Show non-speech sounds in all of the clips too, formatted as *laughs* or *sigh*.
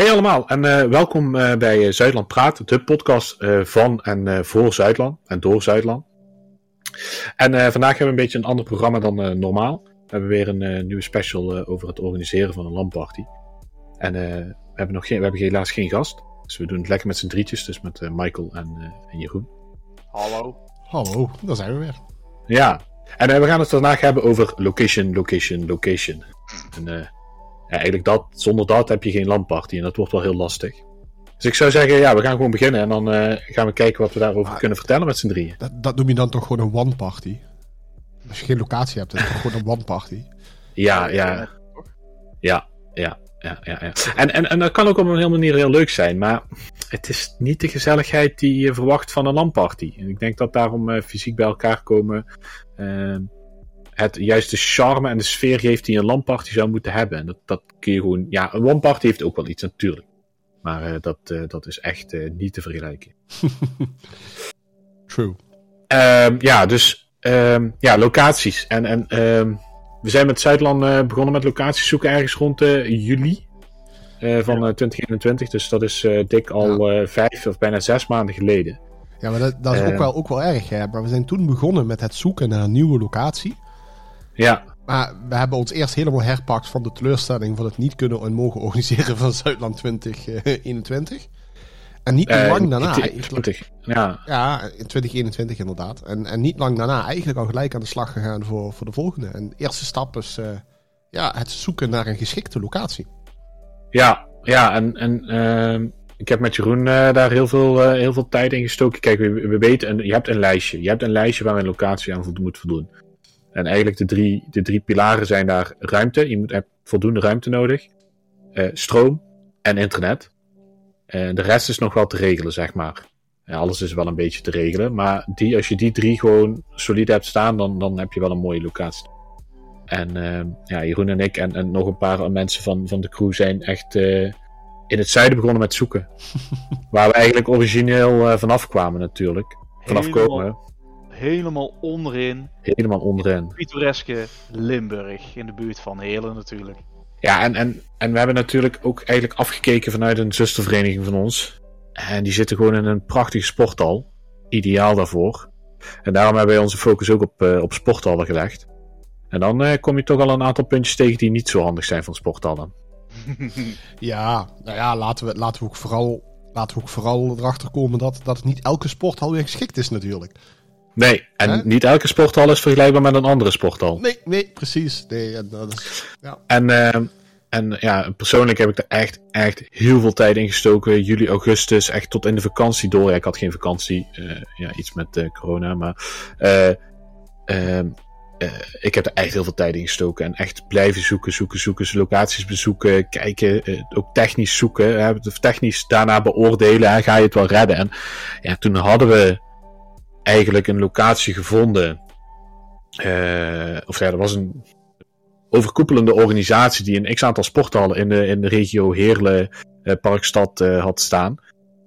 Hey allemaal en uh, welkom uh, bij Zuidland Praat, de podcast uh, van en voor Zuidland en door Zuidland. En vandaag hebben we een beetje een ander programma dan normaal. We hebben weer een nieuwe special over het organiseren van een landparty. En we, hebben nog geen, we hebben helaas geen gast, dus we doen het lekker met z'n drietjes, dus met Michael en, en Jeroen. Hallo. Hallo, daar zijn we weer. Ja, en we gaan het vandaag hebben over location, location, location. En ja, eigenlijk dat, zonder dat heb je geen landparty en dat wordt wel heel lastig. Dus ik zou zeggen, ja, we gaan gewoon beginnen en dan uh, gaan we kijken wat we daarover kunnen vertellen met z'n drieën. Dat, dat noem je dan toch gewoon een one party? Als je geen locatie hebt, dan is het gewoon een one party. Ja, ja. Ja, ja, ja, ja. ja. En, en, en dat kan ook op een hele manier heel leuk zijn, maar het is niet de gezelligheid die je verwacht van een landparty. En ik denk dat daarom uh, fysiek bij elkaar komen... Uh, het juist de charme en de sfeer geeft die een LAN-party zou moeten hebben. En dat, dat kun je gewoon... Ja, een LAN-party heeft ook wel iets natuurlijk. Maar uh, dat, uh, dat is echt uh, niet te vergelijken. *laughs* True. Um, ja, dus um, ja, locaties. En, en um, we zijn met Zuidland begonnen met locaties zoeken ergens rond juli van ja. 2021. Dus dat is dik al ja. vijf of bijna zes maanden geleden. Ja, maar dat, dat is ook, wel, ook wel erg. Hè? Maar we zijn toen begonnen met het zoeken naar een nieuwe locatie. Ja. Maar we hebben ons eerst helemaal herpakt van de teleurstelling van het niet kunnen en mogen organiseren van Zuidland 2021. En niet uh, lang daarna. 20, ja. Ja, in 2021 inderdaad. En, en niet lang daarna eigenlijk al gelijk aan de slag gegaan voor, voor de volgende. En de eerste stap is uh, ja, het zoeken naar een geschikte locatie. Ja, ja en, en uh, ik heb met Jeroen daar heel veel, heel veel tijd in gestoken. Kijk, we, we weten, en je hebt een lijstje. Je hebt een lijstje waar een locatie aan moet voldoen. En eigenlijk de drie, de drie pilaren zijn daar ruimte. Je moet, hebt voldoende ruimte nodig. Uh, stroom en internet. En de rest is nog wel te regelen, zeg maar. Ja, alles is wel een beetje te regelen. Maar die, als je die drie gewoon solide hebt staan, dan, dan heb je wel een mooie locatie. En uh, ja, Jeroen en ik en, en nog een paar mensen van, van de crew zijn echt uh, in het zuiden begonnen met zoeken. *laughs* Waar we eigenlijk origineel vanaf kwamen natuurlijk. Vanaf komen helemaal onderin. Helemaal onderin. Pittoreske Limburg, in de buurt van Helen natuurlijk. Ja, en, en, en we hebben natuurlijk ook eigenlijk afgekeken vanuit een zustervereniging van ons. En die zitten gewoon in een prachtige sporthal. Ideaal daarvoor. En daarom hebben wij onze focus ook op, uh, op sporthallen gelegd. En dan uh, kom je toch al een aantal puntjes tegen die niet zo handig zijn van sporthallen. *laughs* ja, nou ja, laten we, laten we ook vooral, laten we ook vooral erachter komen dat, dat niet elke sporthal weer geschikt is natuurlijk. Nee, en niet elke sporthal is vergelijkbaar met een andere sporthal. Nee, nee, precies. Nee, dat is, ja. En, uh, en ja, persoonlijk heb ik er echt, echt heel veel tijd in gestoken. Juli, augustus, echt tot in de vakantie door. Ja, ik had geen vakantie, uh, ja, iets met uh, corona, maar ehm, ik heb er echt heel veel tijd in gestoken. En echt blijven zoeken, zoeken, zoeken, locaties bezoeken, kijken, ook technisch zoeken. technisch daarna beoordelen, ga je het wel redden. En ja, toen hadden we eigenlijk een locatie gevonden. Uh, of er was een overkoepelende organisatie die een x-aantal sporthallen in de, in de regio Heerlen, uh, Parkstad uh, had staan.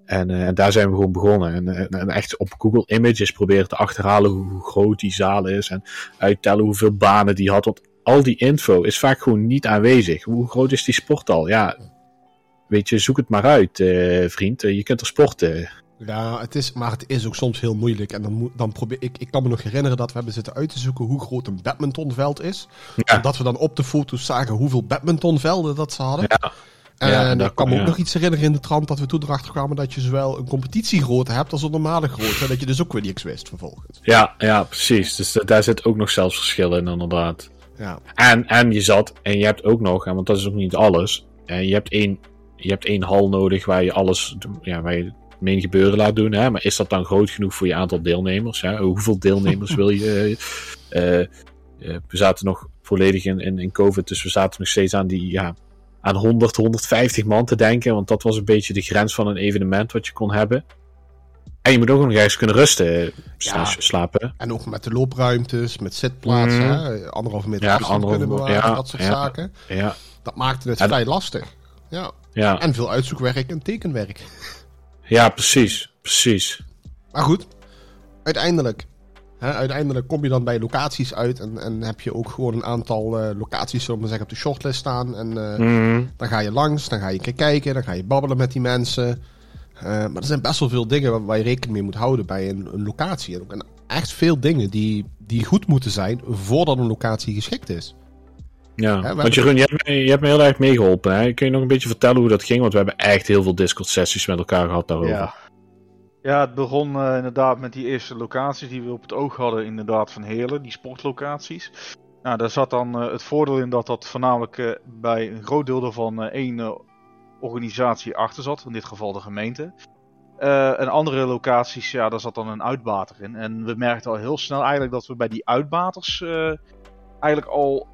En, en, daar zijn we gewoon begonnen. En, echt op Google Images proberen te achterhalen hoe, hoe, groot die zaal is. En uittellen hoeveel banen die had. Want al die info is vaak gewoon niet aanwezig. Hoe groot is die sporthal? Ja, weet je, zoek het maar uit, vriend. je kunt er sporten. Ja, het is, maar het is ook soms heel moeilijk. En dan, dan probeer ik, ik kan me nog herinneren dat we hebben zitten uit te zoeken hoe groot een badmintonveld is. Ja. We dan op de foto's zagen hoeveel badmintonvelden dat ze hadden. Ja. En ja, ik kan me ook nog iets herinneren in de trant dat we toen erachter kwamen dat je zowel een competitiegrootte hebt als een normale grootte. En dat je dus ook weer niks wist vervolgens. Ja, ja precies. Dus daar zit ook nog zelfs verschillen in, inderdaad. Ja. En, en je zat, en je hebt ook nog, want dat is ook niet alles. En je hebt één, je hebt één hal nodig waar je alles, ja, waar je meen gebeuren laat doen. Hè? Maar is dat dan groot genoeg voor je aantal deelnemers? Hè? Hoeveel deelnemers *laughs* wil je? Uh, uh, we zaten nog volledig in, in, in COVID, dus we zaten nog steeds aan die ja, aan 100, 150 man te denken. Want dat was een beetje de grens van een evenement wat je kon hebben. En je moet ook nog ergens kunnen rusten, ja, slapen. En ook met de loopruimtes, met zitplaatsen, mm. hè? anderhalve meter ja, afstand kunnen bewaren, ja, dat soort zaken. Ja. Dat maakte het vrij lastig. Ja. ja. En veel uitzoekwerk en tekenwerk. Ja, precies. Precies. Maar goed, uiteindelijk uiteindelijk kom je dan bij locaties uit en, en heb je ook gewoon een aantal uh, locaties, zullen we zeggen, op de shortlist staan. En uh, mm. dan ga je langs, dan ga je kijken, dan ga je babbelen met die mensen. Uh, maar er zijn best wel veel dingen waar, waar, je rekening mee moet houden bij een, een locatie. En ook echt veel dingen die, die goed moeten zijn voordat een locatie geschikt is. Ja, want Jeroen, je hebt, me, je hebt me heel erg meegeholpen. Hè? Kun je nog een beetje vertellen hoe dat ging? Want we hebben echt heel veel Discord-sessies met elkaar gehad daarover. Ja, ja het begon uh, inderdaad met die eerste locaties die we op het oog hadden, inderdaad van Heerlen, die sportlocaties. Nou, daar zat dan uh, het voordeel in dat dat voornamelijk uh, bij een groot deel daarvan één organisatie achter zat, in dit geval de gemeente. en andere locaties, ja, daar zat dan een uitbater in. En we merkten al heel snel eigenlijk dat we bij die uitbaters eigenlijk al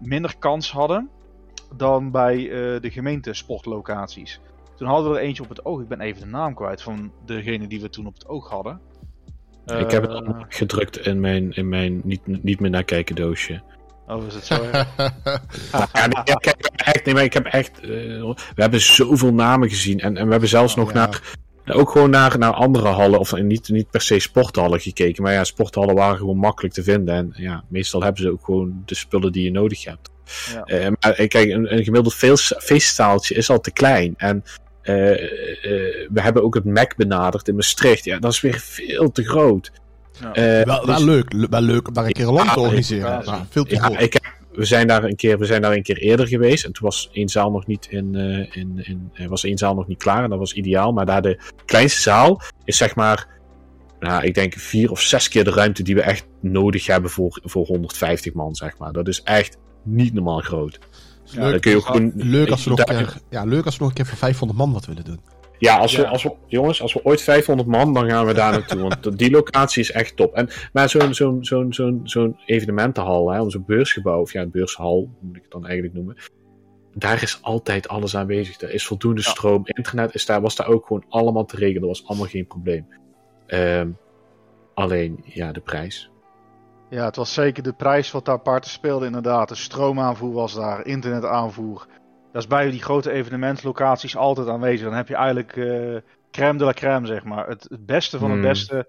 minder kans hadden dan bij uh, de gemeentesportlocaties. Toen hadden we er eentje op het oog. Ik ben even de naam kwijt van degene die we toen op het oog hadden. ik heb het uh, gedrukt in mijn, in mijn niet, niet meer naar kijken doosje. Oh, is het zo? *laughs* ja, nee, ik, heb echt, nee, maar ik heb echt. we hebben zoveel namen gezien. En, en we hebben zelfs oh, nog ja. naar ook gewoon naar, naar andere hallen, of niet, niet per se sporthallen gekeken. Maar ja, sporthallen waren gewoon makkelijk te vinden. En ja, meestal hebben ze ook gewoon de spullen die je nodig hebt. Ja. Uh, maar eh, kijk, een, een gemiddeld feestzaaltje is al te klein. En uh, uh, we hebben ook het Mac benaderd in Maastricht. Ja, dat is weer veel te groot. Ja. wel, wel, dus- leuk, wel leuk om daar een keer een land te organiseren. Ja, veel te groot. Ik heb, we zijn daar een keer, we zijn daar een keer eerder geweest. En toen was één zaal nog niet in, uh, in, in was één zaal nog niet klaar. En dat was ideaal. Maar daar de kleinste zaal is zeg maar, nou, ik denk vier of zes keer de ruimte die we echt nodig hebben voor, voor 150 man, zeg maar. Dat is echt niet normaal groot. Ja, leuk, kun je ook gewoon, leuk, als we nog keer, ja, leuk als we nog een keer voor 500 man wat willen doen. Ja, als we, als we, jongens, als we ooit 500 man, dan gaan we daar *laughs* naartoe. Want die locatie is echt top. En, maar zo'n zo'n zo'n zo'n zo'n evenementenhal, hè, zo'n beursgebouw, of ja, een beurshal moet ik het dan eigenlijk noemen. Daar is altijd alles aanwezig. Er is voldoende stroom. Internet is daar, was daar ook gewoon allemaal te regelen. Dat was allemaal geen probleem. Um, alleen, ja, de prijs. Ja, het was zeker de prijs wat daar parten speelde, inderdaad. De stroomaanvoer was daar, internetaanvoer. Dat is bij die grote evenementslocaties altijd aanwezig. Dan heb je eigenlijk uh, crème de la crème, zeg maar. Het, het beste van het hmm. beste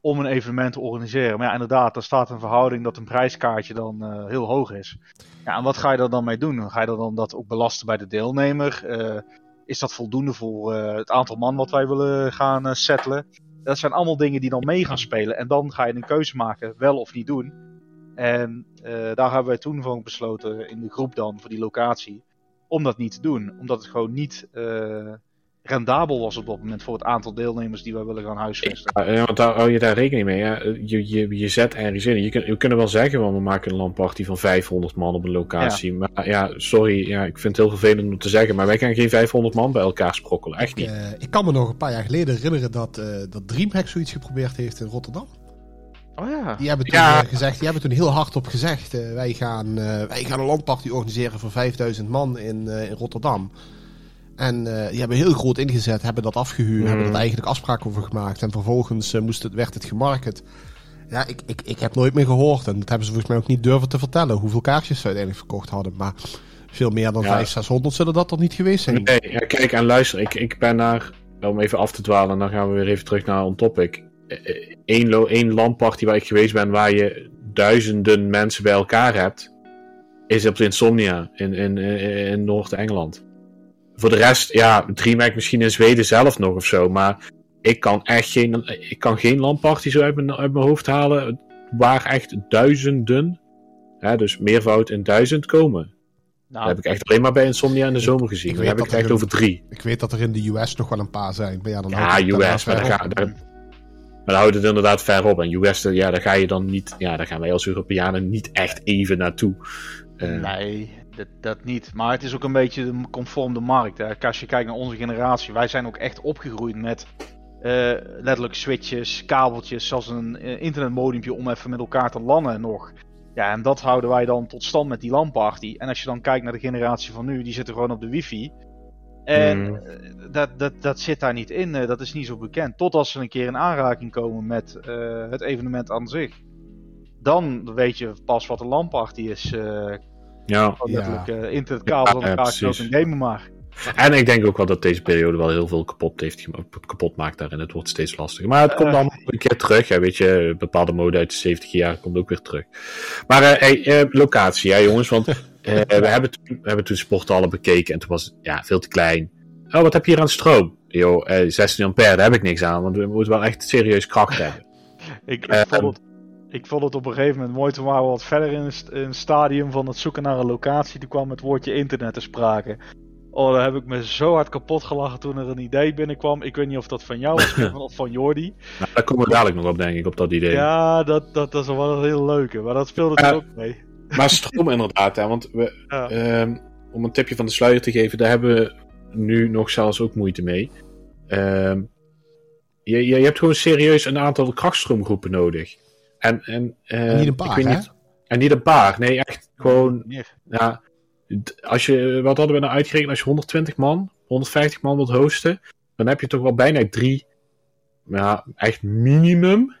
om een evenement te organiseren. Maar ja, inderdaad, er staat een verhouding dat een prijskaartje dan uh, heel hoog is. Ja, en wat ga je er dan mee doen? Ga je dan dat ook belasten bij de deelnemer? Uh, is dat voldoende voor het aantal man wat wij willen gaan settelen? Dat zijn allemaal dingen die dan mee gaan spelen. En dan ga je een keuze maken, wel of niet doen. En daar hebben wij toen van besloten in de groep dan, voor die locatie om dat niet te doen. Omdat het gewoon niet uh, rendabel was op dat moment voor het aantal deelnemers die wij willen gaan huisvesten. Ja, want daar hou je daar rekening mee. Ja? Je, je, je zet ergens in. Je, kun, je kunnen wel zeggen, want we maken een landparty van 500 man op een locatie. Ja. Maar ja, sorry, ja, ik vind het heel vervelend om te zeggen, maar wij gaan geen 500 man bij elkaar sprokkelen. Echt niet. Ik, uh, ik kan me nog een paar jaar geleden herinneren dat, uh, dat Dreamhack zoiets geprobeerd heeft in Rotterdam. Oh ja. Die hebben toen ja. gezegd, die hebben toen heel hard op gezegd. Uh, wij, gaan, uh, wij gaan een landparty organiseren voor 5000 man in, uh, in Rotterdam. En die hebben heel groot ingezet, hebben dat afgehuurd, mm. hebben er eigenlijk afspraken over gemaakt. En vervolgens moest het, werd het gemarket. Ja, ik, ik, ik heb nooit meer gehoord. En dat hebben ze volgens mij ook niet durven te vertellen. Hoeveel kaartjes ze uiteindelijk verkocht hadden. Maar veel meer dan ja. 500, 600 zullen dat toch niet geweest zijn. Nee, ja, kijk en luister. Ik, ik ben naar, om even af te dwalen, dan gaan we weer even terug naar On Topic één, één landparty waar ik geweest ben waar je duizenden mensen bij elkaar hebt, is op Insomnia in, in, in Noord-Engeland. Voor de rest, ja, DreamHack misschien in Zweden zelf nog of zo, maar ik kan echt geen, ik kan geen landparty zo uit mijn, uit mijn hoofd halen waar echt duizenden, hè, dus meervoud in duizend komen. Nou, dat heb ik echt alleen maar bij Insomnia in de zomer gezien. Dan heb ik het echt over drie. Ik weet dat er in de US nog wel een paar zijn. Maar ja, dan ja US, maar daar, ga, daar, maar dan houdt het inderdaad ver op. En US, ja, daar ga je dan niet, ja, daar gaan wij als Europeanen niet echt even naartoe. Uh, nee, dat, dat niet. Maar het is ook een beetje conform de markt. Hè. Als je kijkt naar onze generatie, wij zijn ook echt opgegroeid met uh, letterlijk switches, kabeltjes, zoals een uh, internetmodempje om even met elkaar te landen nog. Ja, en dat houden wij dan tot stand met die LAN-party. En als je dan kijkt naar de generatie van nu, die zitten gewoon op de wifi. En hmm. eh, dat, dat, dat zit daar niet in, eh, dat is niet zo bekend. Tot als ze een keer in aanraking komen met uh, het evenement aan zich. Dan weet je pas wat een LAN-party is. Uh, ja, letterlijk ja. uh, internetkabel aan elkaar ja, en gamen maar. En ik denk ook wel dat deze periode wel heel veel kapot, heeft, kapot maakt daarin. Het wordt steeds lastiger. Maar het komt dan een keer terug. Ja, weet je, bepaalde mode uit de 70 jaar komt ook weer terug. Maar uh, hey, locatie, ja jongens. Want *laughs* we, hebben toen, we hebben toen sporthallen bekeken en toen was het ja, veel te klein. Oh, wat heb je hier aan stroom? Yo, 16 ampère, daar heb ik niks aan. Want we moeten wel echt serieus kracht hebben. *laughs* ik, ik vond het ik vond het op een gegeven moment mooi toen waren we wat verder in een stadium van het zoeken naar een locatie. Toen kwam het woordje internet te sprake. Oh, daar heb ik me zo hard kapot gelachen toen er een idee binnenkwam. Ik weet niet of dat van jou was *laughs* of van Jordi. Nou, daar komen we dadelijk nog op, denk ik, op dat idee. Ja, dat, dat, dat is wel een heel leuke. Maar dat speelde er ook mee. Maar stroom inderdaad, hè, want we, ehm, om een tipje van de sluier te geven, daar hebben we nu nog zelfs ook moeite mee. Ehm, je, je, je hebt gewoon serieus een aantal krachtstroomgroepen nodig. En, en, uh, niet een paar, hè? Niet, en niet een paar, nee, echt gewoon. Ja, als je, wat hadden we nou uitgerekend? Als je 120 man, 150 man wilt hosten, dan heb je toch wel bijna drie, ja, echt minimum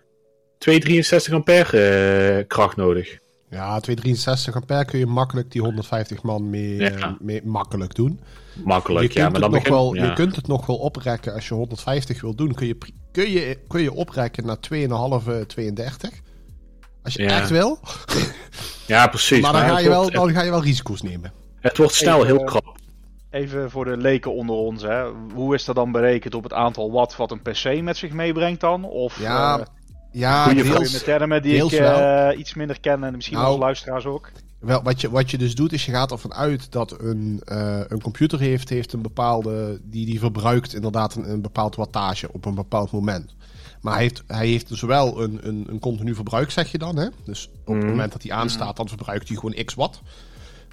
263 ampère uh, kracht nodig. Ja, 263 ampère kun je makkelijk die 150 man mee, ja. uh, mee makkelijk doen. Makkelijk, ja. Maar dan nog wel, ja. Je kunt het nog wel oprekken als je 150 wil doen. Kun je, kun je, kun je oprekken naar 2,5, 32. Als je echt wil. *laughs* Ja, precies. Maar dan, ga, je wel, dan ga je wel risico's nemen. Het wordt snel heel krap. Even voor de leken onder ons, hè. hoe is dat dan berekend op het aantal watt wat een PC met zich meebrengt dan? Of, ja, uh, ja goede deels, termen die ik uh, iets minder ken en misschien nou, als luisteraars ook. Wel, wat je, wat je dus doet, is je gaat ervan uit dat een, uh, een computer heeft, heeft een bepaalde, die, die verbruikt inderdaad een, een bepaald wattage op een bepaald moment. Maar hij heeft, hij heeft zowel dus een, een, een continu verbruik, zeg je dan. Hè? Dus op het mhm. moment dat hij aanstaat, dan verbruikt hij gewoon x watt.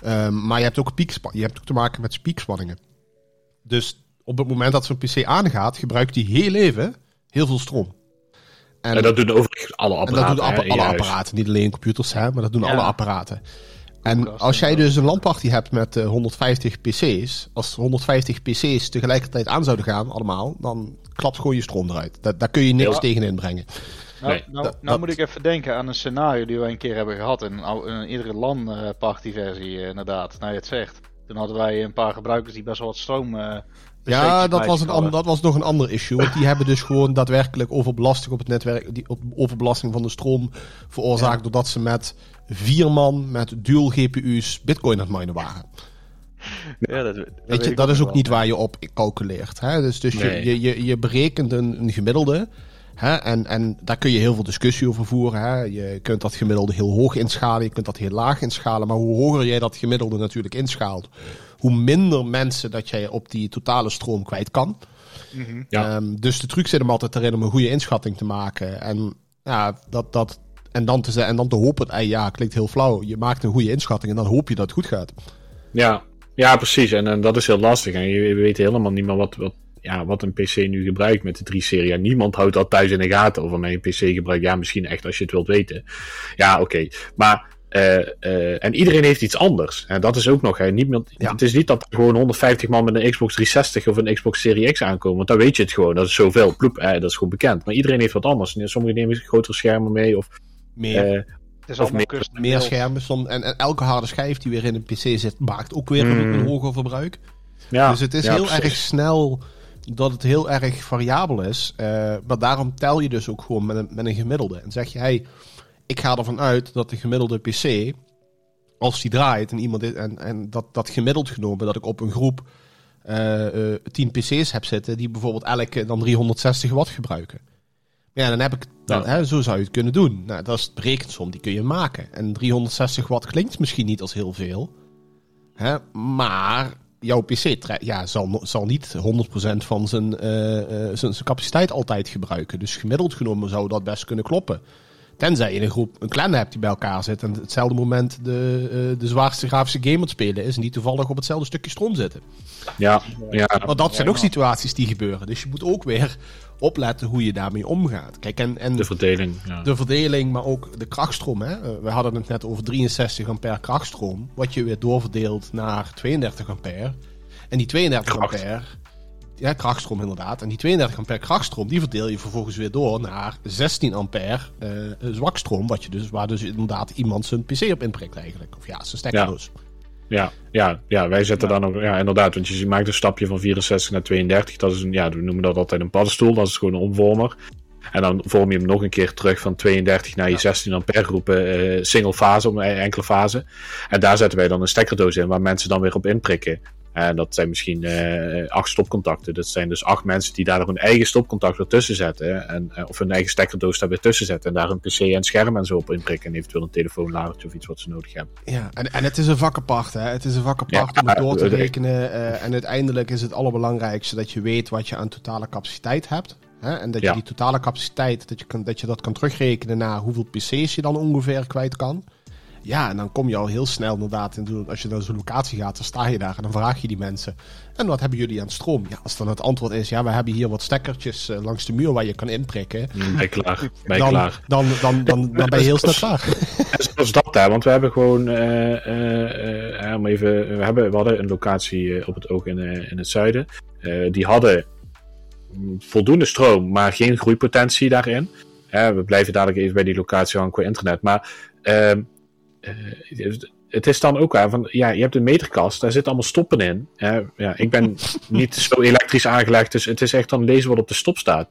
Um, maar je hebt ook je hebt ook te maken met spiekspanningen. Dus op het moment dat zo'n PC aangaat, gebruikt hij heel even heel veel stroom. En, en dat doen overigens alle apparaten. En dat doen alle, apparaten, niet alleen computers, hè, maar dat doen alle apparaten. En als jij dus een landparty hebt met uh, 150 PC's, als 150 PC's tegelijkertijd aan zouden gaan, allemaal, dan klapt gewoon je stroom eruit. Da daar kun je niks ja. tegen inbrengen. Nou, nee. nou, nou moet ik even denken aan een scenario die we een keer hebben gehad in een, een eerdere LAN-party-versie, uh, inderdaad. Nou, je het zegt. Toen hadden wij een paar gebruikers die best wel wat stroom. Uh, ja, dat was, een dat was nog een ander issue. Want die hebben dus gewoon daadwerkelijk overbelasting op het netwerk. Die overbelasting van de stroom veroorzaakt. Ja. doordat ze met vier man met dual GPU's Bitcoin aan het minen waren. Ja, dat, dat, weet je, dat is ook wel. niet waar je op calculeert. Hè? Dus, dus nee. je, je, je berekent een, een gemiddelde. Hè? En, en daar kun je heel veel discussie over voeren. Hè? Je kunt dat gemiddelde heel hoog inschalen, je kunt dat heel laag inschalen. Maar hoe hoger jij dat gemiddelde natuurlijk inschaalt, hoe minder mensen dat jij op die totale stroom kwijt kan. Mm -hmm. ja. um, dus de truc zit hem altijd erin om een goede inschatting te maken. En ja, dat, dat, en dan te, en dan te hopen, ja, klinkt heel flauw. Je maakt een goede inschatting en dan hoop je dat het goed gaat. Ja, ja precies. En, en dat is heel lastig. En je, je weet helemaal niet meer wat, wat, ja, wat een PC nu gebruikt met de 3-serie. Ja, niemand houdt dat thuis in de gaten of mijn PC gebruikt. Ja, misschien echt als je het wilt weten. Ja, oké. Okay. Maar uh, uh, en iedereen heeft iets anders. En dat is ook nog. Hè. Niemand, ja. Het is niet dat er gewoon 150 man met een Xbox 360 of een Xbox Series X aankomen. Want dan weet je het gewoon. Dat is zoveel. Ploep, eh, dat is gewoon bekend. Maar iedereen heeft wat anders. Sommigen nemen grotere schermen mee. Of meer. Uh, of meer, meer schermen. Som, en, en, elke harde schijf die weer in een PC zit, maakt ook weer mm. een hoger verbruik. Ja, dus het is ja, heel precies. erg snel dat het heel erg variabel is. Uh, maar daarom tel je dus ook gewoon met een, met een gemiddelde. En zeg je, hey, ik ga ervan uit dat de gemiddelde PC, als die draait en iemand is, en, en dat, dat gemiddeld genomen, dat ik op een groep uh, uh, 10 PC's heb zitten die bijvoorbeeld elke dan 360 watt gebruiken. Ja, dan heb ik, dan, ja. hè, zo zou je het kunnen doen. Nou, dat is de berekensom, die kun je maken. En 360 watt klinkt misschien niet als heel veel. Hè, maar jouw PC ja, zal, zal niet 100% van zijn, uh, uh, zijn, zijn capaciteit altijd gebruiken. Dus gemiddeld genomen zou dat best kunnen kloppen. Tenzij je een groep, een clan hebt die bij elkaar zit en hetzelfde moment de, uh, de zwaarste grafische game aan het spelen is en die toevallig op hetzelfde stukje stroom zitten. Ja, ja. Maar dat zijn ook situaties die gebeuren. Dus je moet ook weer opletten hoe je daarmee omgaat. Kijk, en, en de verdeling. Ja. De verdeling, maar ook de krachtstroom. Hè? We hadden het net over 63 ampère krachtstroom. Wat je weer doorverdeelt naar 32 ampère. En die 32 Kracht. ampère ja, krachtstroom inderdaad. En die 32 ampère krachtstroom, die verdeel je vervolgens weer door naar 16 ampère uh, zwakstroom. Wat je dus, waar dus inderdaad iemand zijn PC op inprikt eigenlijk. Of ja, zijn stekkerdoos. Ja. Ja, ja, ja, wij zetten dan ook, ja, inderdaad, want je maakt een stapje van 64 naar 32. Dat is een, ja, we noemen dat altijd een paddenstoel, dat is gewoon een omvormer. En dan vorm je hem nog een keer terug van 32 naar je 16 ampère groepen, uh, single fase, om enkele fase. En daar zetten wij dan een stekkerdoos in, waar mensen dan weer op inprikken. En dat zijn misschien uh, acht stopcontacten. Dat zijn dus acht mensen die daar hun eigen stopcontact ertussen zetten. En, uh, of hun eigen stekkerdoos daar weer tussen zetten. En daar een PC en scherm en zo op inprikken. En eventueel een telefoonladertje of iets wat ze nodig hebben. Ja, en, en het is een vak apart. Hè? Het is een vak apart ja, om het door te rekenen. Uh, en uiteindelijk is het allerbelangrijkste dat je weet wat je aan totale capaciteit hebt. Hè? En dat je ja. die totale capaciteit, dat je, kan, dat je dat kan terugrekenen naar hoeveel PC's je dan ongeveer kwijt kan. Ja, en dan kom je al heel snel inderdaad. En als je naar zo'n locatie gaat, dan sta je daar en dan vraag je die mensen. En wat hebben jullie aan stroom? Ja, als dan het antwoord is, ja, we hebben hier wat stekkertjes uh, langs de muur waar je kan inprikken. Mm, ben klaar. *laughs* Ben dan, klaar. Dan, dan, dan, dan, ben je heel snel klaar. *laughs* En zoals dat daar, want we hebben gewoon, uh, om even, we, hebben, we hadden een locatie op het oog in, in het zuiden. die hadden voldoende stroom, maar geen groeipotentie daarin. we blijven dadelijk even bij die locatie hangen qua internet. Maar ehm, uh, het is dan ook aan van, ja, je hebt een meterkast, daar zitten allemaal stoppen in. Uh, ja, ik ben *laughs* niet zo elektrisch aangelegd, dus het is echt dan lezen wat op de stop staat.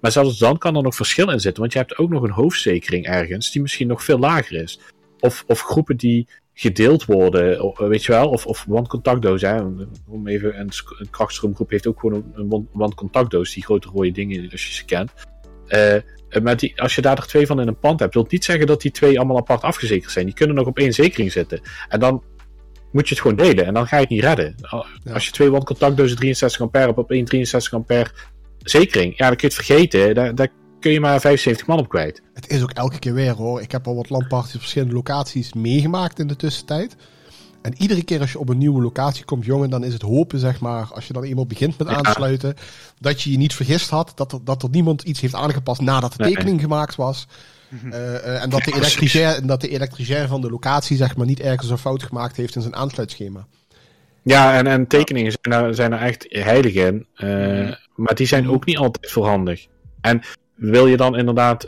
Maar zelfs dan kan er nog verschil in zitten, want je hebt ook nog een hoofdzekering ergens, die misschien nog veel lager is. Of, of groepen die gedeeld worden, weet je wel, of, of wandcontactdoos. Hè. Om even, een, een krachtstroomgroep heeft ook gewoon een wandcontactdoos, die grote rode dingen, als je ze kent. Uh, eh, maar die, als je daar er twee van in een pand hebt, wil niet zeggen dat die twee allemaal apart afgezekerd zijn. Die kunnen nog op één zekering zitten. En dan moet je het gewoon delen en dan ga je het niet redden. Als je twee wandcontactdozen 63 ampère hebt op één 63 ampère zekering, ja, dan kun je het vergeten. Daar, daar kun je maar 75 man op kwijt. Het is ook elke keer weer hoor. Ik heb al wat landparties op verschillende locaties meegemaakt in de tussentijd. En iedere keer als je op een nieuwe locatie komt, jongen, dan is het hopen, zeg maar, als je dan eenmaal begint met aansluiten, dat je je niet vergist had, dat er, dat er niemand iets heeft aangepast nadat de tekening gemaakt was. Uh, en dat de, elektricien, dat de elektricien van de locatie, zeg maar, niet ergens een fout gemaakt heeft in zijn aansluitschema. Ja, en, en tekeningen zijn er, zijn er echt heilig in, uh, maar die zijn ook niet altijd voorhandig. En wil je dan inderdaad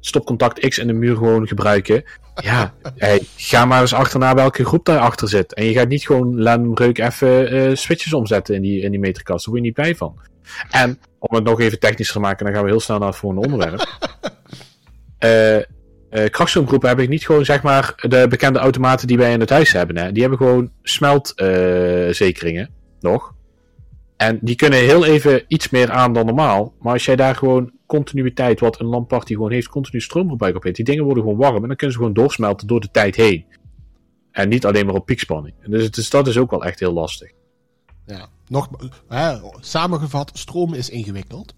stopcontact X in de muur gewoon gebruiken. Ja, hey, ga maar eens achterna welke groep daarachter zit. En je gaat niet gewoon Lemreuk even uh, switches omzetten in die, in die meterkast. Daar word je niet bij van. En om het nog even technisch te maken, dan gaan we heel snel naar het volgende onderwerp. *laughs* uh, uh, krachtstroomgroepen heb ik niet gewoon zeg maar de bekende automaten die wij in het huis hebben. Hè. Die hebben gewoon smeltzekeringen nog. En die kunnen heel even iets meer aan dan normaal. Maar als jij daar gewoon continuïteit, wat een lampparty gewoon heeft, continu stroomverbruik op heeft. Die dingen worden gewoon warm en dan kunnen ze gewoon doorsmelten door de tijd heen. En niet alleen maar op piekspanning. Dus, dus dat is ook wel echt heel lastig. Ja, nog hè, samengevat, stroom is ingewikkeld.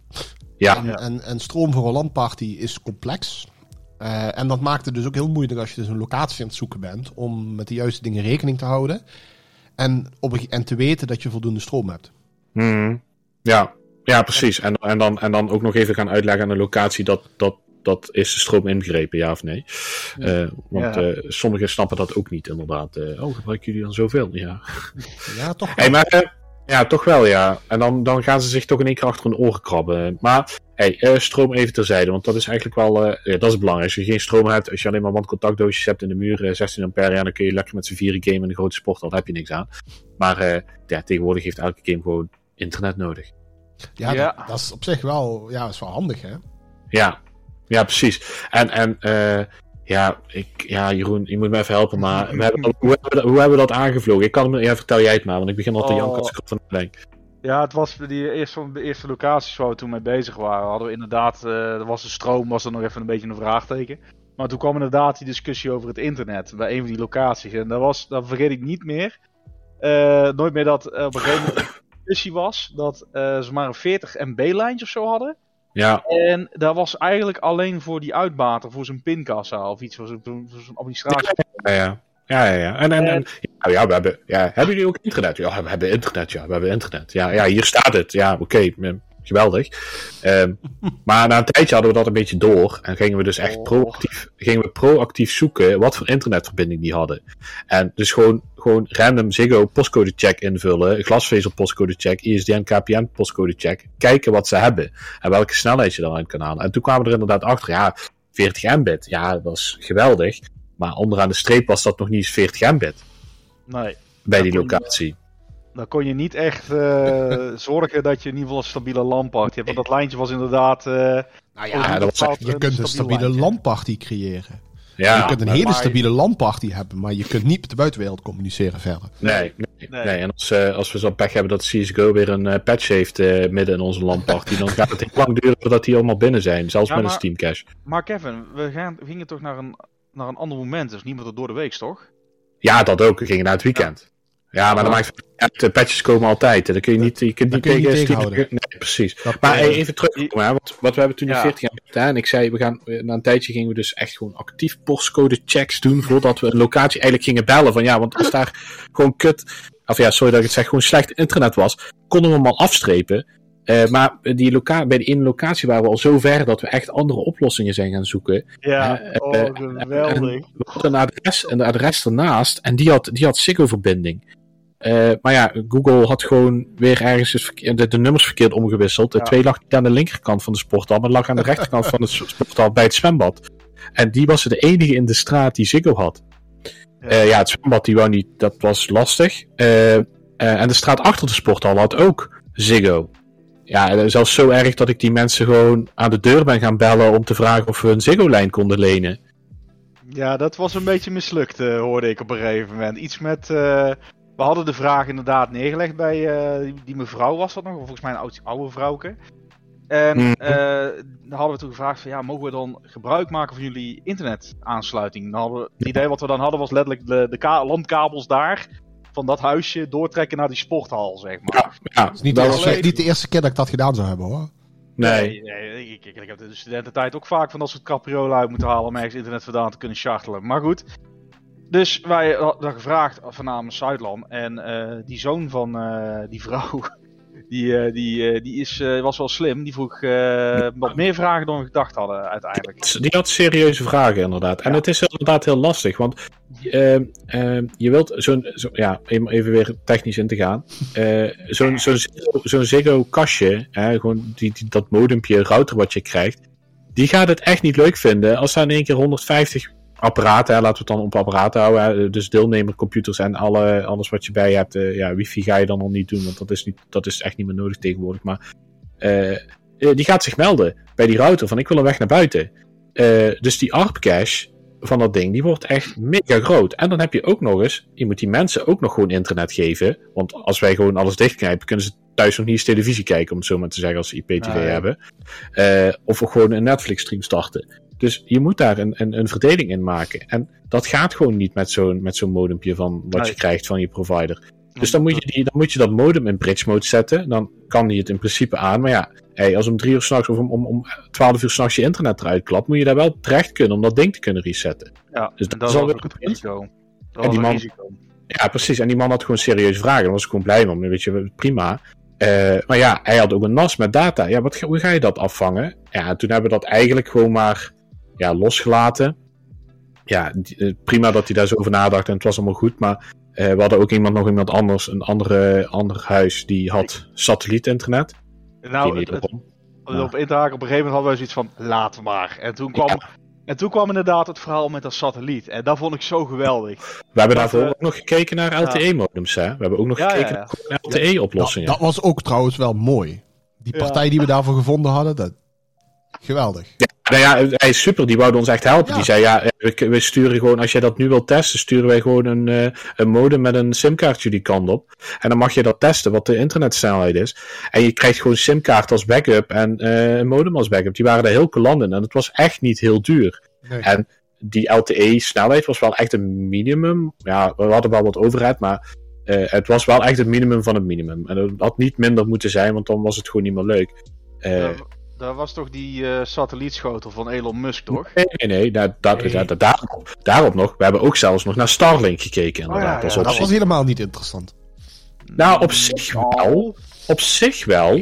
Ja. En, en, en stroom voor een landparty is complex. Uh, en dat maakt het dus ook heel moeilijk als je dus een locatie aan het zoeken bent om met de juiste dingen rekening te houden. En, op, en te weten dat je voldoende stroom hebt. Mm, ja, ja, precies. En, en, dan, en dan ook nog even gaan uitleggen aan de locatie dat, dat, dat is de stroom ingrepen, ja of nee. Ja. Uh, want ja. uh, sommigen snappen dat ook niet, inderdaad. Uh, oh, gebruiken jullie dan zoveel? Ja, ja toch wel. Hey, maar, ja, toch wel, ja. En dan, dan gaan ze zich toch in één keer achter hun oren krabben. Maar, hey, stroom even terzijde, want dat is eigenlijk wel, ja, dat is belangrijk. Als je geen stroom hebt, als je alleen maar wandcontactdoosjes hebt in de muur, 16 ampère, ja, dan kun je lekker met z'n vieren gamen in een grote sport, dan heb je niks aan. Maar, ja, tegenwoordig heeft elke game gewoon internet nodig. Ja, ja. Dat, dat, is op zich wel, ja, is wel handig, hè? Ja, ja precies. En, en uh, ja, ik, ja, Jeroen, je moet me even helpen, maar we hebben, hoe, hebben we dat, hoe hebben we dat aangevlogen? Ik kan, ja, vertel jij het maar, want ik begin al te oh. janken als ik van denk. Ja, het was die eerste, de eerste locaties waar we toen mee bezig waren. Hadden we inderdaad, uh, er was de stroom, was er nog even een beetje een vraagteken. Maar toen kwam inderdaad die discussie over het internet bij een van die locaties. En dat was, dat vergeet ik niet meer. Uh, nooit meer dat op een gegeven moment discussie was dat ze maar een 40 MB-lijntje of zo hadden. Ja. En dat was eigenlijk alleen voor die uitbater, voor zijn pinkassa of iets, voor zo'n administratie. Ja, ja. Ja, ja, ja. En, en, en ja, ja, we hebben, ja, hebben jullie ook internet? Ja, we hebben internet, ja, we hebben internet. Ja, ja hier staat het. Ja, oké, okay, geweldig. Um, *laughs* maar na een tijdje hadden we dat een beetje door. En gingen we dus echt oh. proactief, gingen we proactief zoeken wat voor internetverbinding die hadden. En dus gewoon, gewoon random Ziggo postcode check invullen, glasvezel postcode check, ISDN KPN postcode check. Kijken wat ze hebben. En welke snelheid je dan uit kan halen. En toen kwamen we er inderdaad achter, ja, 40 Mbit. Ja, dat was geweldig. Maar onderaan de streep was dat nog niet eens 40 Mbit. Nee. bij die locatie. Dan kon je niet echt eh, *laughs* zorgen dat je in ieder geval een stabiele landparty hebt. Want dat lijntje was inderdaad... eh, Nou ja, dat was bepaald je een kunt een stabiel stabiele landparty creëren. Ja, je kunt een hele stabiele landparty hebben, maar je kunt niet met de buitenwereld communiceren verder. Nee, nee, Nee. nee. En als, eh, als we zo'n pech hebben dat CSGO weer een eh, patch heeft eh, midden in onze landparty, dan gaat het heel lang duren voordat die allemaal binnen zijn. Zelfs Ja, met een Steam Cache. Maar Kevin, we, gaan, we gingen toch naar een, naar een ander moment. Dus niet meer tot door de week, toch? Ja, dat ook. We gingen naar het weekend. Ja, maar dan maakt het. De patches komen altijd. Dan kun je niet, je kunt niet kun je tegen niet Steam- tegenhouden. Nee, precies. Dat, Maar eh, even want wat we hebben toen in Ja. 14 jaar gedaan. Ik zei, we gaan, na een tijdje gingen we dus echt gewoon actief postcode checks doen voordat we een locatie eigenlijk gingen bellen. Van ja, want als daar gewoon kut, of ja, sorry dat ik het zeg, gewoon slecht internet was, konden we hem al afstrepen. Eh, maar die loca bij de ene locatie waren we al zo ver dat we echt andere oplossingen zijn gaan zoeken. Ja, Eh, oh, eh, geweldig. We hadden een adres, een adres ernaast en die had, die had Ziggo-verbinding. Eh, maar ja, Google had gewoon weer ergens de, de nummers verkeerd omgewisseld. De Ja. twee lag niet aan de linkerkant van de sporthal, maar lag aan de *laughs* rechterkant van het sporthal bij het zwembad. En die was de enige in de straat die Ziggo had. Ja. Ja, ja het zwembad die wou niet, dat was lastig. Eh, eh, en de straat achter de sporthal had ook Ziggo. Ja, zelfs zo erg dat ik die mensen gewoon aan de deur ben gaan bellen om te vragen of we een Ziggo-lijn konden lenen. Ja, dat was een beetje mislukt, eh, hoorde ik op een gegeven moment. Iets met. We hadden de vraag inderdaad neergelegd bij eh, die, die mevrouw, was dat nog? Of volgens mij een oude, oude vrouwke. En Mhm. eh, dan hadden we toen gevraagd: van ja, mogen we dan gebruik maken van jullie internetaansluiting? Dan hadden we, het idee wat we dan hadden was letterlijk de, de ka- landkabels daar. Van dat huisje doortrekken naar die sporthal, zeg maar. Ja, Het is niet, dat de was niet de eerste keer dat ik dat gedaan zou hebben hoor. Nee. nee ik, ik, ik heb in de studententijd ook vaak van dat soort capriolen uit moeten halen om ergens internet vandaan te kunnen chartelen. Maar goed. Dus wij hadden gevraagd van namens Zuidland. En eh, die zoon van eh, die vrouw, *laughs* die, eh, die, die is, was wel slim. Die vroeg wat meer vragen dan we gedacht hadden uiteindelijk. *laughs* Die had serieuze vragen, inderdaad. En Ja. het is inderdaad heel lastig, want je wilt zo'n, zo, ja, even weer technisch in te gaan. Eh, zo'n zo'n Ziggo- zo'n Ziggo-kastje, hè, gewoon die, die, dat modempje, router wat je krijgt, die gaat het echt niet leuk vinden als daar in één keer 150 apparaten, hè, laten we het dan op apparaten houden, hè, dus deelnemercomputers en alle, alles wat je bij hebt. eh, ja, wifi ga je dan al niet doen, want dat is, niet, dat is echt niet meer nodig tegenwoordig. Maar eh, eh, die gaat zich melden bij die router van ik wil een weg naar buiten. Dus die ARP cache van dat ding, die wordt echt mega groot. En dan heb je ook nog eens, je moet die mensen ook nog gewoon internet geven. Want als wij gewoon alles dichtknijpen, kunnen ze thuis nog niet eens televisie kijken, om het zo maar te zeggen, als ze IPTV Nee. hebben. Of gewoon een Netflix stream starten. Dus je moet daar een, een, een verdeling in maken. En dat gaat gewoon niet met zo'n met zo'n modempje van wat je krijgt van je provider. Dus dan moet, je die, dan moet je dat modem in bridge mode zetten. Dan kan die het in principe aan. Maar ja, hey, als om drie uur s'nachts of om, om, om 12 uur s'nachts je internet eruit klapt, moet je daar wel terecht kunnen om dat ding te kunnen resetten. Ja, Dus dat dat is het punt. risico. Dat En was die een man- risico. Ja, precies. En die man had gewoon serieuze vragen. Daar was ik gewoon blij mee. Weet je, prima. Eh, maar ja, hij had ook een NAS met data. Ja, wat, hoe ga je dat afvangen? Ja, en toen hebben we dat eigenlijk gewoon maar ja, losgelaten. Ja, eh, prima dat hij daar zo over nadacht en het was allemaal goed. Maar eh, we hadden ook iemand, nog iemand anders, een andere, ander huis, die had satellietinternet. Nou, het, het, op in te haken, op een gegeven moment hadden wij zoiets van, laat maar. En toen kwam, en toen kwam inderdaad het verhaal met dat satelliet. En dat vond ik zo geweldig. We hebben daarvoor ook nog gekeken naar LTE-modems. hè? We hebben ook nog Ja, gekeken ja, ja. naar LTE-oplossingen. Dat, dat was ook trouwens wel mooi. Die Ja. partij die we daarvoor gevonden hadden, dat... geweldig. Nou ja, hij is super, die wou ons echt helpen. Ja. Die zei, ja, we, we sturen gewoon, als jij dat nu wilt testen, sturen wij gewoon een, eh, een modem met een simkaartje die kant op. En dan mag je dat testen, wat de internetsnelheid is. En je krijgt gewoon simkaart als backup en eh, een modem als backup. Die waren daar heel colant in en het was echt niet heel duur. Nee. En die LTE-snelheid was wel echt een minimum. Ja, we hadden wel wat overheid, maar eh, het was wel echt het minimum van het minimum. En het had niet minder moeten zijn, want dan was het gewoon niet meer leuk. Eh, Daar- daar was toch die eh, satellietschotel van Elon Musk, toch? Nee, nee, nee. Dat, dat, Nee. dat- daarop, daarop nog. We hebben ook zelfs nog naar Starlink gekeken, inderdaad. Oh ja, als ja. Dat was helemaal niet interessant. Nou, op zich wel. Op zich wel.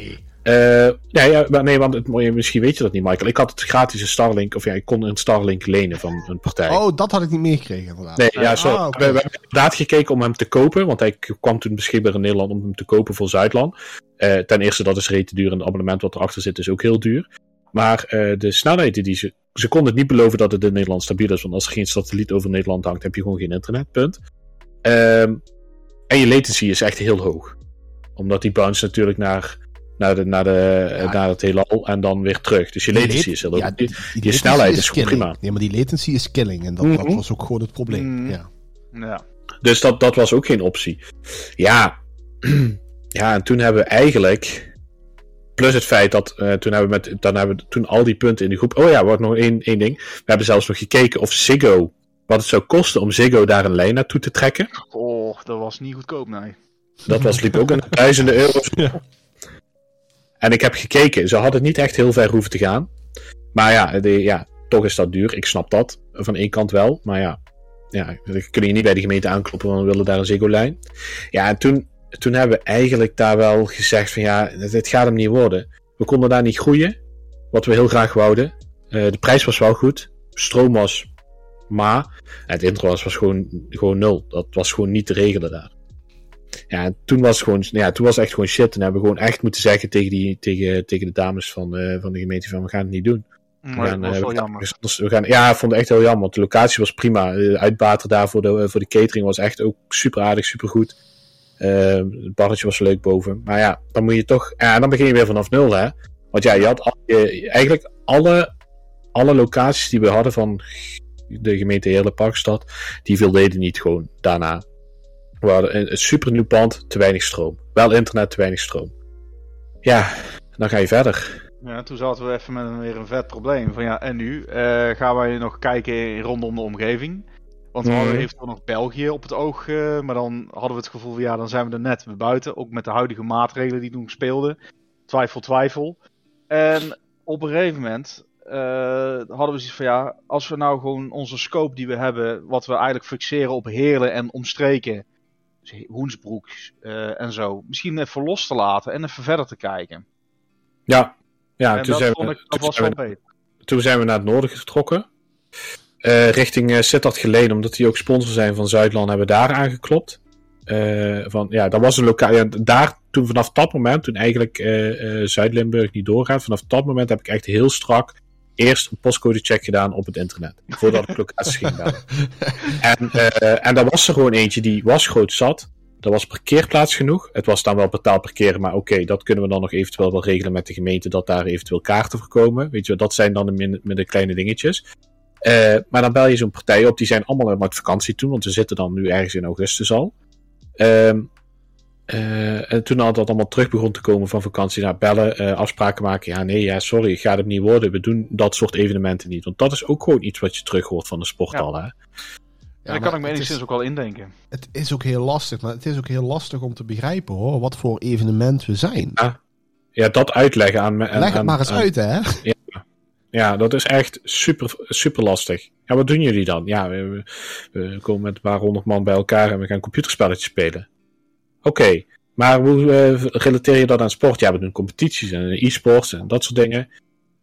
Nee, ja, maar nee, want het, misschien weet je dat niet, Michael. Ik had het gratis Starlink, of ja, ik kon een Starlink lenen van een partij. Oh, dat had ik niet meegekregen inderdaad. Nee, ja, zo, Ah, we, we hebben inderdaad gekeken om hem te kopen, want hij kwam toen beschikbaar in Nederland om hem te kopen voor Zuidland. Eh, ten eerste, dat is rete duur en het abonnement wat erachter zit is ook heel duur. Maar eh, de snelheden die ze... Ze konden het niet beloven dat het in Nederland stabiel is, want als er geen satelliet over Nederland hangt, heb je gewoon geen internet, punt. Ehm, en je latency is echt heel hoog. Omdat die bounce natuurlijk naar, naar, de, naar, de, Ja. naar het heelal en dan weer terug. Dus je Die latency lat- is heel ja, Die- die je snelheid is gewoon killing. prima. Nee, maar die latency is killing. En dat, dat Mhm. was ook gewoon het probleem. Mhm. Ja. Ja. Dus dat, dat was ook geen optie. Ja. *clears throat* ja, en toen hebben we eigenlijk. Plus het feit dat eh, toen hebben we met. Dan hebben we toen al die punten in de groep. Oh ja, wat nog één, één ding. We hebben zelfs nog gekeken of Ziggo. Wat het zou kosten om Ziggo daar een lijn naartoe te trekken. Oh, dat was niet goedkoop, nee. Dat was, liep ook een duizenden *laughs* euro's. Ja. En ik heb gekeken. Ze hadden niet echt heel ver hoeven te gaan. Maar ja, de, ja, toch is dat duur. Ik snap dat. Van één kant wel. Maar ja, ja dan kun je niet bij de gemeente aankloppen. Want we willen daar een Ziggo-lijn. Ja, en toen, toen hebben we eigenlijk daar wel gezegd van ja, dit gaat hem niet worden. We konden daar niet groeien. Wat we heel graag wouden. Eh, de prijs was wel goed. Stroom was maar. Het internet was gewoon, gewoon nul. Dat was gewoon niet te regelen daar. Ja, en toen was het gewoon, ja, toen was echt gewoon shit. En hebben we gewoon echt moeten zeggen tegen, die, tegen, tegen de dames van, eh, van de gemeente van we gaan het niet doen. We Maar gaan, dat was eh, wel we jammer. we gaan, ja, ik vond het echt heel jammer. Want de locatie was prima. De uitbater daar voor de, voor de catering was echt ook super aardig, super goed. Eh, het barretje was leuk boven. Maar ja, dan moet je toch. Ja, dan begin je weer vanaf nul, hè? Want ja, je had al, je- eigenlijk alle, alle locaties die we hadden van de gemeente Heerlen Parkstad, die voldeden niet gewoon daarna. We hadden een, een pand, te weinig stroom. Wel internet, te weinig stroom. Ja, dan ga je verder. Ja, toen zaten we even met een, weer een vet probleem. Van ja, en nu? Eh, gaan wij nog kijken in- rondom de omgeving? Want we Mhm. hadden eventueel nog België op het oog. eh, maar dan hadden we het gevoel van ja, dan zijn we er net weer buiten. Ook met de huidige maatregelen die toen speelden. Twijfel, twijfel. En op een gegeven moment eh, hadden we zoiets van ja, als we nou gewoon onze scope die we hebben, wat we eigenlijk fixeren op Heerlen en omstreken, Hoensbroek eh, en zo, misschien even los te laten en even verder te kijken. Ja, ja en toen, dat zijn vond we, ik, dat toen, was zijn wel we, beter. toen zijn we naar het noorden getrokken. Eh, richting uh, Sittard Geleen, omdat die ook sponsor zijn van Zuidland, hebben we daar aangeklopt. Eh, van, ja, dat was een lokaal. Ja, daar, toen vanaf dat moment, toen eigenlijk eh, eh, Zuid-Limburg niet doorgaat, vanaf dat moment heb ik echt heel strak eerst een postcode-check gedaan op het internet. Voordat ik locaties ging bellen. En, eh, en daar was er gewoon eentje die was groot zat. Er was parkeerplaats genoeg. Het was dan wel betaald parkeren, maar oké, dat kunnen we dan nog eventueel wel regelen met de gemeente, dat daar eventueel kaarten voor komen. Weet je, dat zijn dan de, de kleine dingetjes. Uh, maar dan bel je zo'n partij op, die zijn allemaal met vakantie toen, want we zitten dan nu ergens in augustus al. Uh, uh, en toen al dat allemaal terug begon te komen van vakantie, naar bellen, uh, afspraken maken. Ja, nee, ja, sorry, het gaat het niet worden. We doen dat soort evenementen niet. Want dat is ook gewoon iets wat je terug hoort van de sporthal. Ja. Hè? Ja, daar kan ik me enigszins ook wel indenken. Het is ook heel lastig, maar het is ook heel lastig om te begrijpen hoor, wat voor evenement we zijn. Ja, ja dat uitleggen aan... aan Leg het aan, maar eens aan, uit hè. Ja, ja, dat is echt super, super lastig. Ja, wat doen jullie dan? Ja, we, we komen met een paar honderd man bij elkaar en we gaan computerspelletjes spelen. Oké, okay, maar hoe uh, relateer je dat aan sport? Ja, we doen competities en e-sports en dat soort dingen.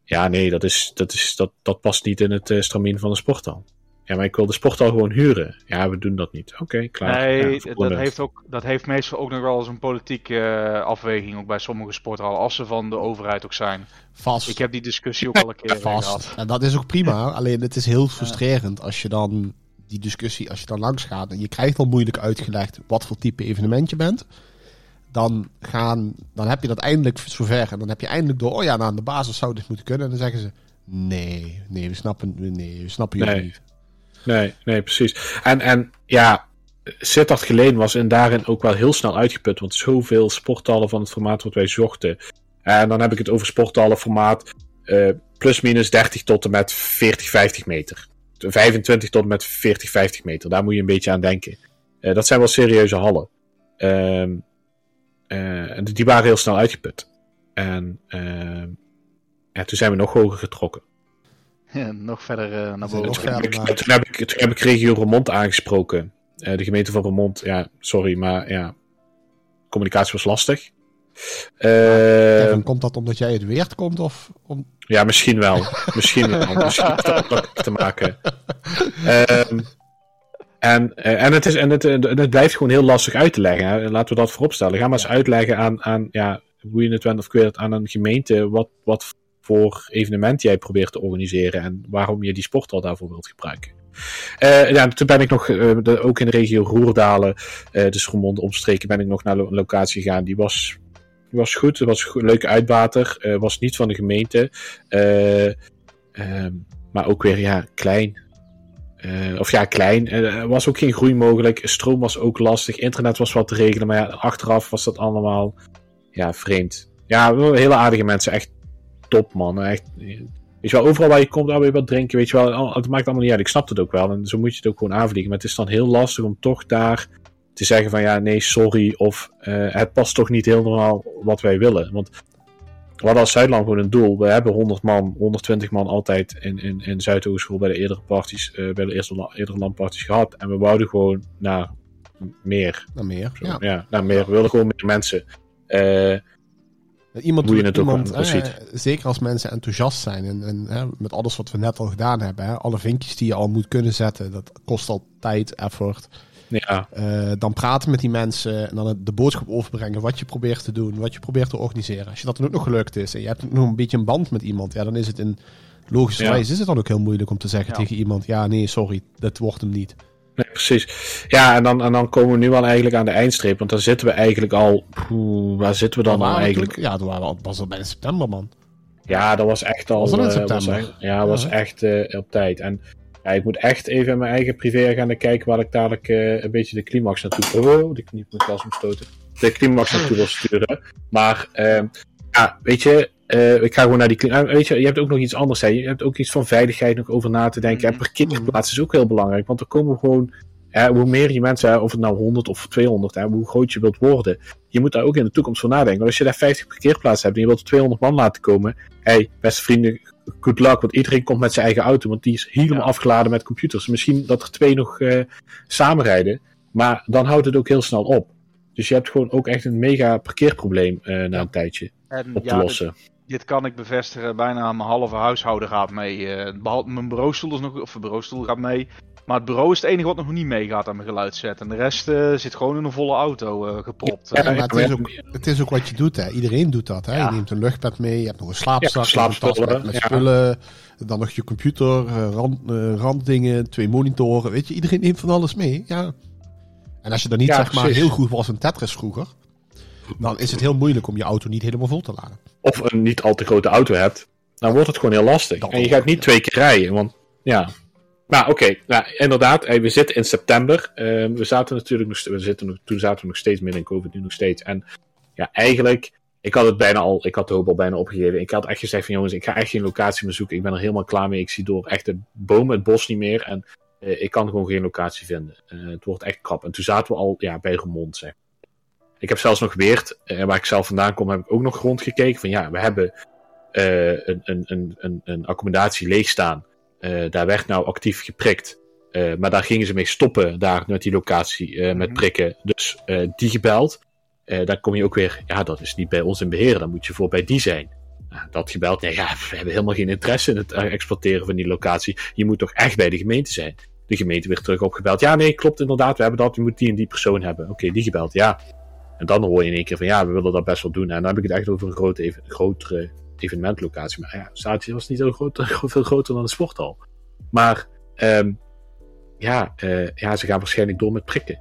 Ja, nee, dat, is, dat, is, dat, dat past niet in het uh, stramien van de sporthal. Ja, maar ik wil de sporthal gewoon huren. Ja, we doen dat niet. Oké, okay, klaar. Nee, ja, dat, heeft ook, dat heeft meestal ook nog wel eens een politieke uh, afweging, ook bij sommige sporthallen, als ze van de overheid ook zijn. Vast. Ik heb die discussie ook al een keer Vast. gehad. En dat is ook prima, alleen het is heel frustrerend als je dan die discussie, als je dan langs gaat en je krijgt al moeilijk uitgelegd wat voor type evenement je bent. Dan, gaan, dan heb je dat eindelijk zover en dan heb je eindelijk door, oh ja, nou aan de basis zou dit moeten kunnen. En dan zeggen ze, nee, nee, we snappen, nee, we snappen jullie nee. niet. Nee, nee, precies. En, en ja, Sittard Geleen was in daarin ook wel heel snel uitgeput. Want zoveel sporttallen van het formaat wat wij zochten. En dan heb ik het over sporttallen formaat uh, plus minus 30 tot en met 40, 50 meter. 25 tot en met 40, 50 meter. Daar moet je een beetje aan denken. Uh, dat zijn wel serieuze hallen. Uh, die waren heel snel uitgeput. En ja, toen zijn we nog hoger getrokken. *laughs* Ja, nog verder uh, naar boven. Toen, heb ik, toen, heb ik, toen heb ik regio Remond aangesproken. Eh, de gemeente van Remond, ja, sorry, maar ja, communicatie was lastig. Eh, Kevin, komt dat omdat jij het weert komt of om... ja, misschien wel. misschien wel. *laughs* Misschien heeft dat ook te maken. Ehm, en, eh, en, het is, en, het, en het blijft gewoon heel lastig uit te leggen. Hè. Laten we dat vooropstellen. Ga maar eens uitleggen aan, aan ja, hoe je het went of aan een gemeente wat, wat voor evenement jij probeert te organiseren en waarom je die sporthal daarvoor wilt gebruiken. Uh, ja, toen ben ik nog, uh, de, ook in de regio Roerdalen, uh, dus Roermond omstreken, ben ik nog naar een locatie gegaan. Die was, was goed, het was een leuke uitbater, was niet van de gemeente. Ehm, maar ook weer, ja, klein. of ja, klein. Er was ook geen groei mogelijk. Stroom was ook lastig. Internet was wat te regelen. Maar ja, achteraf was dat allemaal ja, vreemd. Ja, hele aardige mensen. Echt top, man. Echt, Weet je wel, overal waar je komt, daar wil je wat drinken. Weet je wel, het maakt allemaal niet uit. Ik snap het ook wel. En zo moet je het ook gewoon aanvliegen. Maar het is dan heel lastig om toch daar te zeggen van ja, nee, sorry. Of uh, het past toch niet helemaal wat wij willen. Want we hadden als Zuidland gewoon een doel. We hebben 100 man, 120 man altijd in, in, in Zuidoogschool bij de eerdere parties, uh, bij de eerste eerdere landparties gehad. En we wouden gewoon naar meer. Naar meer, Zo, ja. ja. naar meer. We wilden gewoon meer mensen. Uh, Iemand, hoe je het iemand, ook eh, Zeker als mensen enthousiast zijn en, en hè, met alles wat we net al gedaan hebben, hè, alle vinkjes die je al moet kunnen zetten, dat kost al tijd, effort. Ja. Uh, dan praten met die mensen en dan de boodschap overbrengen wat je probeert te doen, wat je probeert te organiseren. Als je dat dan ook nog gelukt is en je hebt nog een beetje een band met iemand, ja, dan is het in logische wijze is het dan ook heel moeilijk om te zeggen tegen iemand, ja nee, sorry, dat wordt hem niet. Nee, precies. Ja, en dan, en dan komen we nu al eigenlijk aan de eindstreep. Want dan zitten we eigenlijk al. waar zitten we dan al eigenlijk? ja, toen waren was al bijna september, man. Ja, dat was echt al. Was in september? Was ja, dat was echt uh, op tijd. En ja, ik moet echt even in mijn eigen privé gaan kijken waar ik dadelijk uh, een beetje de climax naartoe. Oh, die knie moet wel omstoten. De climax naartoe wil sturen. Maar uh, ja, weet je, uh, ik ga gewoon naar die kliniek. weet je, je hebt ook nog iets anders. Hè. Je hebt ook iets van veiligheid nog over na te denken. En parkeerplaats is ook heel belangrijk. Want er komen gewoon. Hè, hoe meer je mensen, hè, of het nou 100 of 200, hè, hoe groot je wilt worden. Je moet daar ook in de toekomst voor nadenken. Want als je daar 50 parkeerplaatsen hebt en je wilt 200 man laten komen. Hé, hey, beste vrienden, good luck. Want iedereen komt met zijn eigen auto. Want die is helemaal ja. afgeladen met computers. Misschien dat er twee nog uh, samenrijden. Maar dan houdt het ook heel snel op. Dus je hebt gewoon ook echt een mega parkeerprobleem uh, na ja. een tijdje en, op te lossen. Dit kan ik bevestigen. Bijna mijn halve huishouden gaat mee. Behalve mijn bureaustoel is nog, of bureaustoel gaat mee. Maar het bureau is het enige wat nog niet meegaat aan mijn geluidset. En de rest uh, zit gewoon in een volle auto uh, gepropt. Ja, maar het, is ook, het is ook wat je doet. Hè. Iedereen doet dat. Hè. Ja. Je neemt een luchtbed mee. Je hebt nog een slaapzak. Ja, met, met spullen. Dan nog je computer. Rand, randdingen. Twee monitoren. Weet je, iedereen neemt van alles mee. Ja. En als je dan niet zeg maar heel goed was in Tetris vroeger dan is het heel moeilijk om je auto niet helemaal vol te laden. Of een niet al te grote auto hebt, dan wordt het gewoon heel lastig. en je gaat niet twee keer rijden, want ja. Maar oké, okay, nou, inderdaad, we zitten in september. Uh, we zaten natuurlijk nog, we toen zaten we nog steeds midden in COVID, nu nog steeds. En ja, eigenlijk, ik had het bijna al, ik had de hoop al bijna opgegeven. Ik had echt gezegd van jongens, ik ga echt geen locatie meer zoeken. Ik ben er helemaal klaar mee. Ik zie door echt de bomen, het bos niet meer. En uh, ik kan gewoon geen locatie vinden. Uh, het wordt echt krap. En toen zaten we al ja, bij Remond, ik heb zelfs nog uh, waar ik zelf vandaan kom, heb ik ook nog rondgekeken. Van ja, we hebben een, een, een, een accommodatie leeg staan. Uh, daar werd nou actief geprikt. maar daar gingen ze mee stoppen, daar met die locatie, -hmm. met prikken. Dus die gebeld. dan kom je ook weer, ja, dat is niet bij ons in beheer, dan moet je voor bij die zijn. Nou, dat gebeld, nee, ja, we hebben helemaal geen interesse in het exploiteren van die locatie. Je moet toch echt bij de gemeente zijn. De gemeente werd terug opgebeld. Ja, nee, klopt inderdaad, we hebben dat, je moet die en die persoon hebben. Oké, okay, die gebeld, ja. En dan hoor je in één keer van ja, we willen dat best wel doen. En dan heb ik het echt over een even, grotere evenementlocatie. Maar ja, Statië was niet zo groot, *laughs* veel groter dan de sporthal. Maar um, ja, uh, ja, ze gaan waarschijnlijk door met prikken.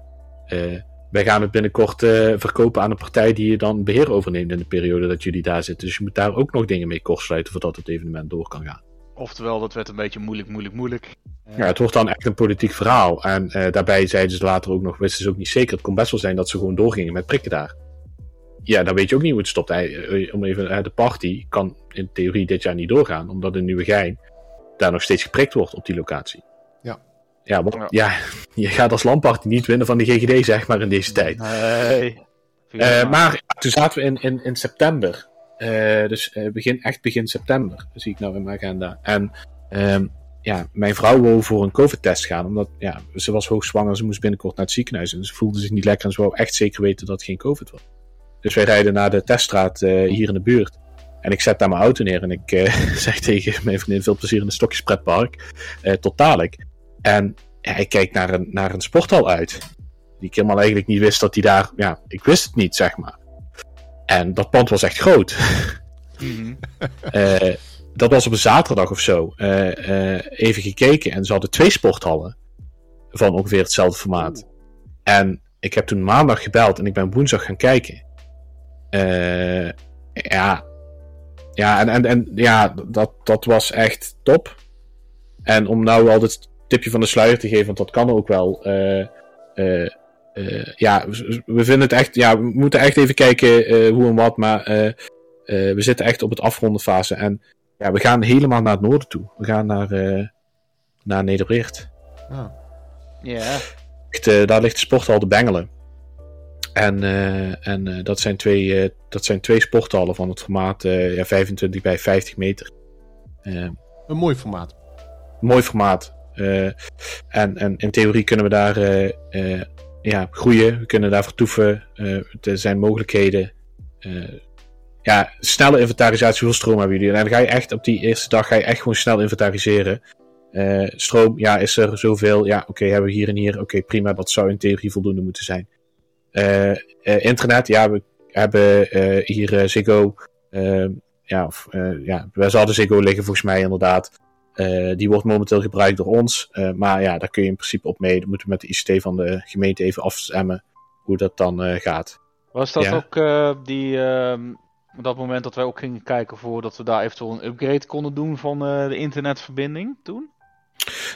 Uh, wij gaan het binnenkort uh, verkopen aan een partij die je dan beheer overneemt in de periode dat jullie daar zitten. Dus je moet daar ook nog dingen mee kortsluiten voordat het evenement door kan gaan. Oftewel, dat werd een beetje moeilijk, moeilijk, moeilijk. Ja, het wordt dan echt een politiek verhaal. En daarbij zeiden ze later ook nog, wisten ze ook niet zeker. Het kon best wel zijn dat ze gewoon doorgingen met prikken daar. Ja, dan weet je ook niet hoe het stopt. Hij, om even, de party kan in theorie dit jaar niet doorgaan, omdat in Nieuwegein daar nog steeds geprikt wordt op die locatie. Ja. Ja, want, ja. je gaat als landparty niet winnen van de GGD, zeg maar, in deze tijd. Nee. Uh, maar toen zaten we in, in, in september. Uh, dus uh, begin, echt begin september, zie ik nou in mijn agenda. En um, ja, mijn vrouw wou voor een COVID-test gaan, omdat ja, ze was hoogzwanger, ze moest binnenkort naar het ziekenhuis en ze voelde zich niet lekker en ze wou echt zeker weten dat het geen COVID was. Dus wij rijden naar de teststraat uh, hier in de buurt. En ik zet daar mijn auto neer en ik uh, *laughs* zeg tegen mijn vriendin veel plezier in de Stokjespretpark. Uh, tot dadelijk. En ja, ik kijk naar een, naar een sporthal uit. Die ik helemaal eigenlijk niet wist dat die daar... Ja, ik wist het niet, zeg maar. En dat pand was echt groot. *laughs* Mm -hmm. dat was op een zaterdag of zo, eh, eh, even gekeken. En ze hadden twee sporthallen van ongeveer hetzelfde formaat. En ik heb toen maandag gebeld en ik ben woensdag gaan kijken. Eh, ja, ja, en, en, en ja, dat, dat was echt top. En om nou al het tipje van de sluier te geven, want dat kan ook wel. eh, eh, ja, we we vinden het echt. Ja, we moeten echt even kijken eh, hoe en wat. Maar eh, eh, we zitten echt op het afronden fase. En ja, we gaan helemaal naar het noorden toe. We gaan naar, eh naar Nederweert. Ja. Ja. Eh, daar ligt de sporthal de Bengelen. En, eh, en eh, dat, zijn twee, eh, dat zijn twee sporthallen van het formaat ja, 25 bij 50 meter. Een mooi formaat. mooi formaat. En, en in theorie kunnen we daar ja, groeien. We kunnen daar vertoeven. Er zijn mogelijkheden. Ja, snelle inventarisatie. Hoeveel stroom hebben jullie? En dan ga je echt op die eerste dag ga je echt gewoon snel inventariseren. Stroom, ja, is er zoveel? Ja, oké, hebben we hier en hier. Oké, prima, dat zou in theorie voldoende moeten zijn. Eh, eh, internet, ja, we hebben eh, hier Ziggo. ja, of, ja, we zouden Ziggo liggen volgens mij inderdaad. Die wordt momenteel gebruikt door ons. Maar ja, daar kun je in principe op mee. Dan moeten we met de ICT van de gemeente even afstemmen hoe dat dan gaat. Was dat Ja. ook die, ehm, dat moment dat wij ook gingen kijken voordat we daar eventueel een upgrade konden doen van de internetverbinding toen?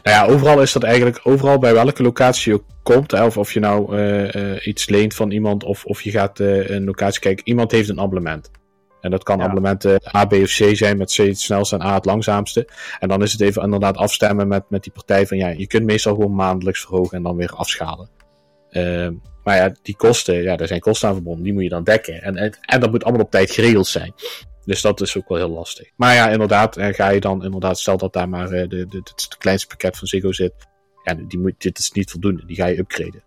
Nou ja, overal is dat eigenlijk, overal bij welke locatie je komt, hè, of of je nou eh, eh, iets leent van iemand of, of je gaat eh, een locatie kijken, iemand heeft een abonnement. En dat kan Ja. abonnementen A, B of C zijn, met C het snelste en A het langzaamste. En dan is het even inderdaad afstemmen met, met die partij van ja, je kunt meestal gewoon maandelijks verhogen en dan weer afschalen. Ehm, maar ja, die kosten, ja, daar zijn kosten aan verbonden, die moet je dan dekken. En, en, en dat moet allemaal op tijd geregeld zijn. Dus dat is ook wel heel lastig. Maar ja, inderdaad, eh, ga je dan inderdaad, stel dat daar maar eh, de, de, het kleinste pakket van Ziggo zit. Ja, die moet, dit is niet voldoende, die ga je upgraden.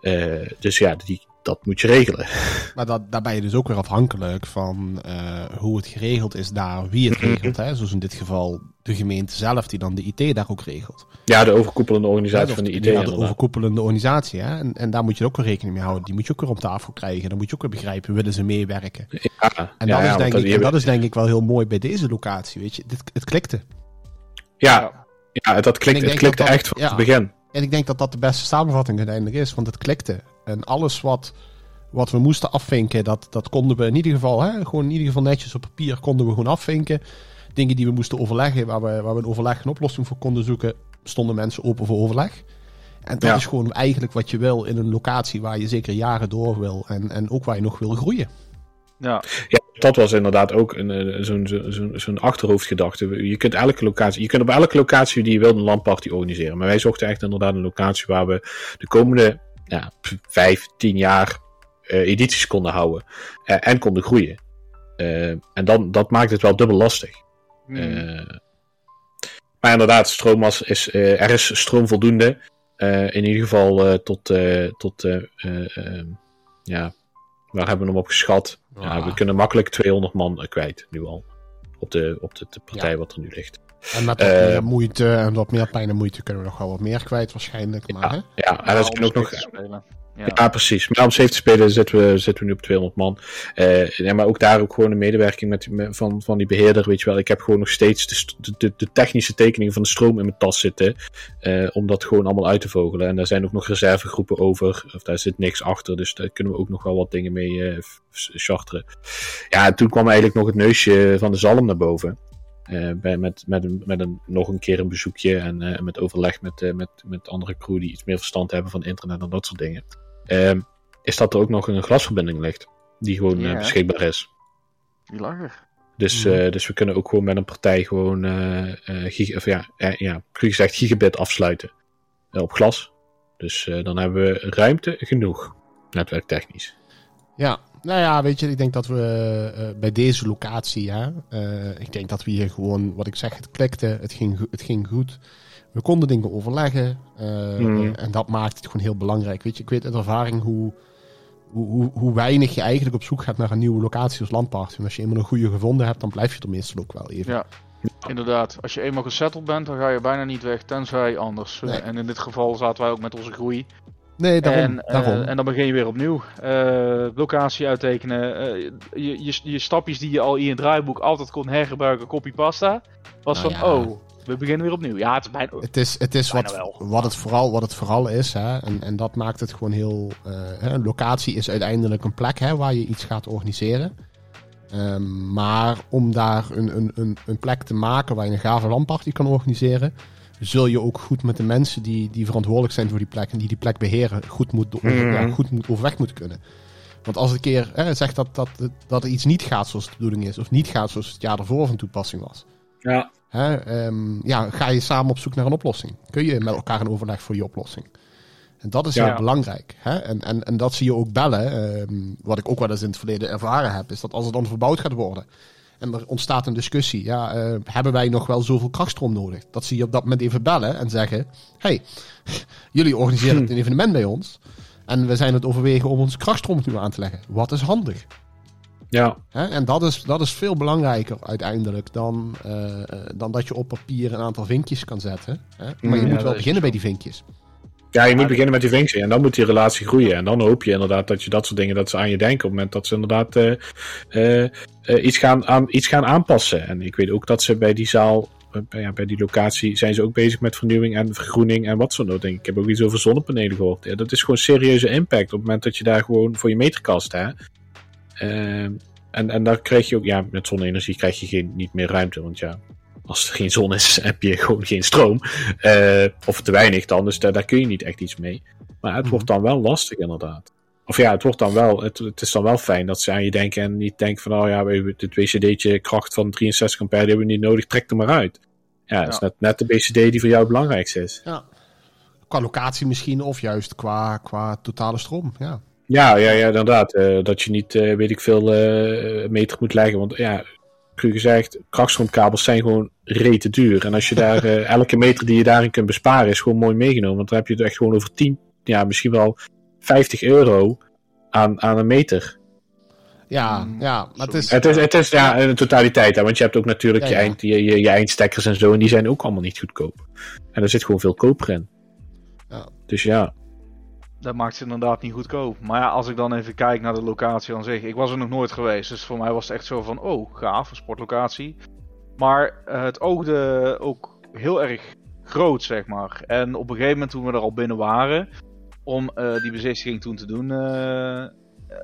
Eh, dus ja, die, dat moet je regelen. Maar dat, daar ben je dus ook weer afhankelijk van eh, hoe het geregeld is daar, wie het regelt. Hè? Zoals in dit geval de gemeente zelf, die dan de IT daar ook regelt. Ja, de overkoepelende organisatie Ja, van de IT. ja, de overkoepelende organisatie. Hè? En, en daar moet je ook weer rekening mee houden. Die moet je ook weer op tafel krijgen. Dan moet je ook weer begrijpen, willen ze meewerken? Ja, En, dat, ja, is denk ik, en dat is denk ik wel heel mooi bij deze locatie. Weet je, dit, het klikte. Ja, ja, dat En ik klikt, het klikte dat echt van het begin. En ik denk dat dat de beste samenvatting uiteindelijk is, want het klikte. En alles wat, wat we moesten afvinken, dat, dat konden we in ieder geval, hè, gewoon in ieder geval netjes op papier, konden we gewoon afvinken. Dingen die we moesten overleggen, waar we, waar we een overleg een oplossing voor konden zoeken, stonden mensen open voor overleg. En dat Ja. is gewoon eigenlijk wat je wil in een locatie waar je zeker jaren door wil en, en ook waar je nog wil groeien. Ja, Ja, dat was inderdaad ook een, eh, zo'n zo, zo, zo'n achterhoofdgedachte. Je kunt elke locatie, je kunt op elke locatie die je wilt een landparty organiseren. Maar wij zochten echt inderdaad een locatie waar we de komende ja, vijf, tien jaar eh, edities konden houden. eh, en konden groeien. Eh, en dan, dat maakt het wel dubbel lastig. Hmm. Maar inderdaad, stroommas is, eh, er is stroom voldoende. In ieder geval tot, tot eh, eh, eh, ja, waar hebben we hem op geschat? Ja, Ah. we kunnen makkelijk 200 man kwijt, nu al. Op de, op de, de partij wat er nu ligt. En met wat Eh, meer moeite en wat meer pijn en moeite kunnen we nog wel wat meer kwijt waarschijnlijk. Maar, hè? Ja, en er ook nog... Ja. Ja, precies. Maar om safe te spelen zitten we, zitten we nu op 200 man. Eh, ja, maar ook daar ook gewoon de medewerking met, met- van, van die beheerder. Weet je wel, ik heb gewoon nog steeds de, de, de, technische tekeningen van de stroom in mijn tas zitten. eh, om dat gewoon allemaal uit te vogelen. En daar zijn ook nog reservegroepen over. Of daar zit niks achter. Dus daar kunnen we ook nog wel wat dingen mee f- charteren. Ja, en toen kwam eigenlijk nog het neusje van de zalm naar boven. Eh, bij, met, met, een, met een, nog een keer een bezoekje en eh, met overleg met, eh, met, met andere crew die iets meer verstand hebben van internet en dat soort dingen. Ehm, is dat er ook nog een glasverbinding ligt. Die gewoon beschikbaar is. Die lag er. Dus, Mhm. eh, dus we kunnen ook gewoon met een partij gewoon, eh eh, giga, of ja, ja, cru gezegd, gigabit afsluiten. op glas. Dus eh, dan hebben we ruimte genoeg. Netwerktechnisch. Ja, nou ja, weet je, ik denk dat we eh, bij deze locatie, hè, eh, ik denk dat we hier gewoon, wat ik zeg, het klikte, het ging, het ging goed. We konden dingen overleggen eh, Hmm. en dat maakt het gewoon heel belangrijk. Weet je, ik weet uit ervaring hoe, hoe, hoe, weinig je eigenlijk op zoek gaat naar een nieuwe locatie als landparty. En als je eenmaal een goede gevonden hebt, dan blijf je er meestal ook wel even. Ja, inderdaad. Als je eenmaal gesetteld bent, dan ga je bijna niet weg, tenzij anders. Nee. En in dit geval zaten wij ook met onze groei. Nee, daarom. en, eh, daarom. en dan begin je weer opnieuw. Eh, locatie uittekenen. eh, je, je, je stapjes die je al in je draaiboek altijd kon hergebruiken, copy pasta. Was Nou van, ja. oh, we beginnen weer opnieuw. Ja, het is bijna... Het is, het is Bijna wat, wel. wat, het vooral, wat het vooral is. Hè? En, en dat maakt het gewoon heel. eh, hè, een locatie is uiteindelijk een plek hè, waar je iets gaat organiseren. Ehm, maar om daar een, een, een, een plek te maken waar je een gave landparty kan organiseren. Zul je ook goed met de mensen die, die verantwoordelijk zijn voor die plek en die die plek beheren, goed, moet, over- Mhm. ja, goed moet, overweg moeten kunnen. Want als een keer hè, zegt dat, dat, dat er iets niet gaat zoals de bedoeling is, of niet gaat zoals het jaar ervoor van toepassing was, Ja, Hè, ehm, ja, ga je samen op zoek naar een oplossing? Kun je met elkaar in overleg voor je oplossing? En dat is Ja. heel belangrijk. Hè? En, en, en dat zie je ook bellen. ehm, wat ik ook wel eens in het verleden ervaren heb, is dat als het dan verbouwd gaat worden. En er ontstaat een discussie. Ja, eh, hebben wij nog wel zoveel krachtstroom nodig? Dat zie je op dat moment even bellen en zeggen: hey, *laughs* jullie organiseren Hm. een evenement bij ons. En we zijn het overwegen om onze krachtstroom nu aan te leggen. Wat is handig? ja, Hè? En dat is, dat is veel belangrijker uiteindelijk dan, eh, eh, dan dat je op papier een aantal vinkjes kan zetten. Hè? Maar je Mm, moet wel beginnen bij die vinkjes. Ja, je moet beginnen met die functie en dan moet die relatie groeien. En dan hoop je inderdaad dat je dat soort dingen, dat ze aan je denken op het moment dat ze inderdaad eh, eh, eh, iets, gaan aan, iets gaan aanpassen. En ik weet ook dat ze bij die zaal, bij- ja, bij die locatie, zijn ze ook bezig met vernieuwing en vergroening en wat zo dan. Ik heb ook iets over zonnepanelen gehoord. Ja, dat is gewoon serieuze impact op het moment dat je daar gewoon voor je meter kast, hè. Ehm, en, en daar krijg je ook, ja, met zonne-energie krijg je geen, niet meer ruimte, want ja, als er geen zon is, *laughs* heb je gewoon geen stroom. Eh, of te weinig dan, dus daar, daar kun je niet echt iets mee. Maar het wordt dan wel lastig, inderdaad. Of ja, het wordt dan wel, het, het is dan wel fijn dat ze aan je denken en niet denken van, oh ja, we hebben dit WCD'tje kracht van 63 ampère, die hebben we niet nodig, trek er maar uit. Ja, dat is net, net de BCD die voor jou het belangrijkste is. Ja. Qua locatie misschien, of juist qua, qua totale stroom. Ja. Ja, ja, ja inderdaad. eh, dat je niet, eh, weet ik veel, eh, meter moet leggen. Want ja, gezegd, krachtstroomkabels zijn gewoon rete duur. En als je daar *laughs* eh, elke meter die je daarin kunt besparen, is gewoon mooi meegenomen. Want dan heb je het echt gewoon over 10, ja, misschien wel 50 euro aan, aan een meter. Ja, Mm, ja, maar het is... Het is, het is ja, in de totaliteit, hè, want je hebt ook natuurlijk Ja, je, eind, je, je, je eindstekkers en zo, en die zijn ook allemaal niet goedkoop. En er zit gewoon veel koper in. Ja. Dus ja, Dat maakt ze inderdaad niet goedkoop. Maar ja, als ik dan even kijk naar de locatie aan zich. Ik was er nog nooit geweest. Dus voor mij was het echt zo van, oh, gaaf, een sportlocatie. Maar eh, het oogde ook heel erg groot, zeg maar. En op een gegeven moment toen we er al binnen waren, om eh, die bezichtiging toen te doen, eh,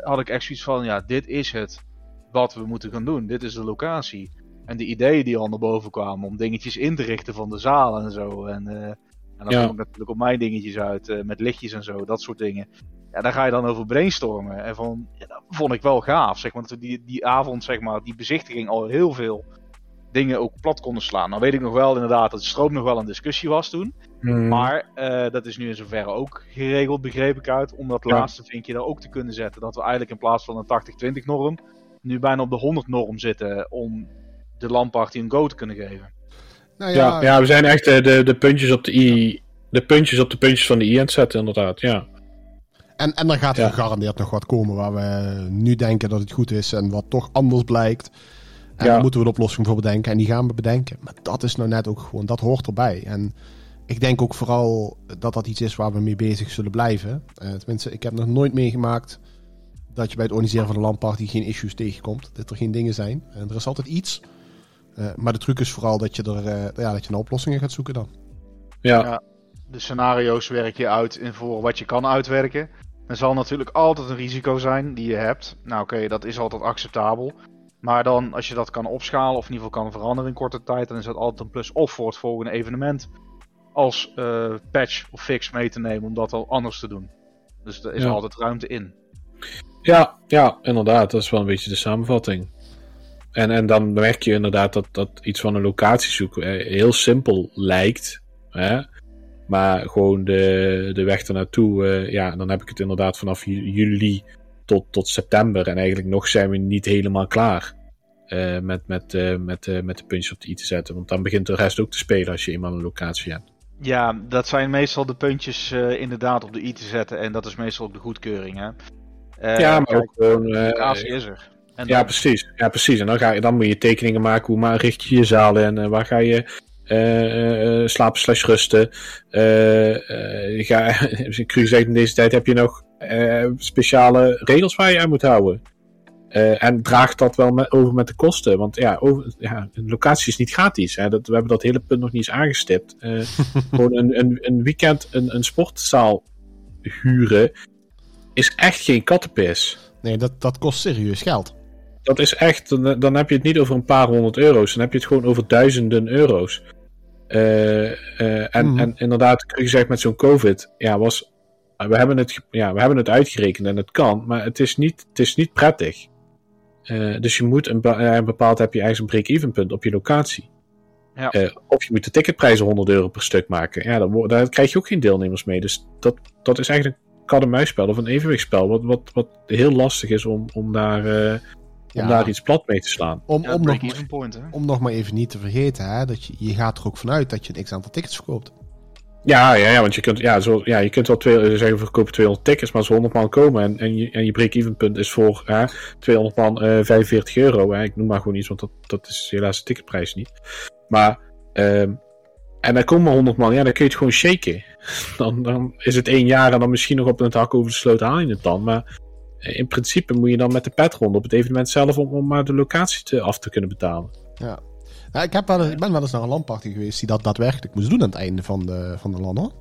had ik echt zoiets van, ja, dit is het wat we moeten gaan doen. Dit is de locatie. En de ideeën die al naar boven kwamen om dingetjes in te richten van de zaal en zo. En, en dan Ja. kom ik natuurlijk op mijn dingetjes uit, eh, met lichtjes en zo, dat soort dingen. Ja, daar ga je dan over brainstormen. En van, ja, dat vond ik wel gaaf, zeg maar. Dat we die, die avond, zeg maar, die bezichtiging al heel veel dingen ook plat konden slaan. Nou weet ik nog wel inderdaad dat de stroom nog wel een discussie was toen. Mm, Maar eh, dat is nu in zoverre ook geregeld, begreep ik uit. Om dat Ja. laatste vinkje daar ook te kunnen zetten. Dat we eigenlijk in plaats van een 80-20 norm, nu bijna op de 100 norm zitten. Om de landparty een go te kunnen geven. Nou ja, ja, we zijn echt eh, de, de puntjes op de i, de puntjes op de puntjes van de i aan het zetten, inderdaad, ja. En, en dan gaat er Ja. gegarandeerd nog wat komen waar we nu denken dat het goed is en wat toch anders blijkt. En Ja. daar moeten we een oplossing voor bedenken en die gaan we bedenken. Maar dat is nou net ook gewoon, dat hoort erbij. En ik denk ook vooral dat dat iets is waar we mee bezig zullen blijven. Eh, tenminste, ik heb nog nooit meegemaakt dat je bij het organiseren van een landparty geen issues tegenkomt. Dat er geen dingen zijn. En er is altijd iets. Eh, maar de truc is vooral dat je er eh, ja, dat je naar oplossingen gaat zoeken dan. Ja, Ja. De scenario's werk je uit in voor wat je kan uitwerken. Er zal natuurlijk altijd een risico zijn die je hebt. Nou oké, dat is altijd acceptabel. Maar dan, als je dat kan opschalen of in ieder geval kan veranderen in korte tijd, dan is dat altijd een plus of voor het volgende evenement. Als eh, patch of fix mee te nemen om dat al anders te doen. Dus er is Ja. altijd ruimte in. ja, ja, inderdaad, dat is wel een beetje de samenvatting. En, en dan merk je inderdaad dat, dat iets van een locatie zoeken heel simpel lijkt. Hè? Maar gewoon de, de weg ernaartoe, eh ja, dan heb ik het inderdaad vanaf ju- juli tot, tot september. En eigenlijk nog zijn we niet helemaal klaar eh, met, met, eh, met, met de puntjes op de i te zetten. Want dan begint de rest ook te spelen als je eenmaal een locatie hebt. Ja, dat zijn meestal de puntjes inderdaad op de i te zetten. En dat is meestal ook de goedkeuring. Hè? Ja, maar ook gewoon... de locatie is er. En Ja, dan- precies. Ja, precies. En dan, ga je, dan moet je tekeningen maken. Hoe maar richt je je zalen en eh, waar ga je eh, eh, slapen slash rusten. Eh, eh, je ga, *laughs* ik gezegd, in deze tijd heb je nog eh, speciale regels waar je aan moet houden. Eh, en draagt dat wel met, over met de kosten. Want ja, over, ja, een locatie is niet gratis. Hè. Dat, we hebben dat hele punt nog niet eens aangestipt. Eh, *laughs* gewoon een, een, een weekend een, een sportzaal huren is echt geen kattenpis. Nee, dat, dat kost serieus geld. Dat is echt, dan, dan heb je het niet over een paar honderd euro's. Dan heb je het gewoon over duizenden euro's. Eh, eh, en, Mhm. en inderdaad, gezegd met zo'n COVID, ja, was, we, hebben het, ja, we hebben het uitgerekend en het kan, maar het is niet, het is niet prettig. Eh, dus je moet een, bepaald heb je ergens een break-even punt op je locatie. Ja. Of je moet de ticketprijzen 100 euro per stuk maken. Ja, daar krijg je ook geen deelnemers mee. Dus dat, dat is eigenlijk een kat-en-muisspel of een evenwichtspel. Wat, wat, wat heel lastig is om, om, daar, om Ja. daar iets plat mee te slaan. Om, Ja, om, nog, point, hè? om nog maar even niet te vergeten, hè, dat je, je gaat er ook vanuit dat je een x aantal tickets verkoopt. Ja, ja, ja want je kunt, ja, zo, ja, je kunt wel twee, eh, zeggen we verkopen 200 tickets, maar als er 100 man komen en, en je, en je break-even punt is voor hè, 200 man eh 45 euro. Hè, ik noem maar gewoon iets, want dat, dat is helaas de ticketprijs niet. Maar, ehm, en dan komen maar 100 man, ja, dan kun je het gewoon shaken. *laughs* Dan, dan is het één jaar en dan misschien nog op het hak over de sloot haal je het dan. Maar in principe moet je dan met de pet rond op het evenement zelf om, om maar de locatie te, af te kunnen betalen. Ja. Ik, heb wel, eens- ik ben wel eens naar een landparty geweest die dat daadwerkelijk moest doen aan het einde van de, van de land, hoor.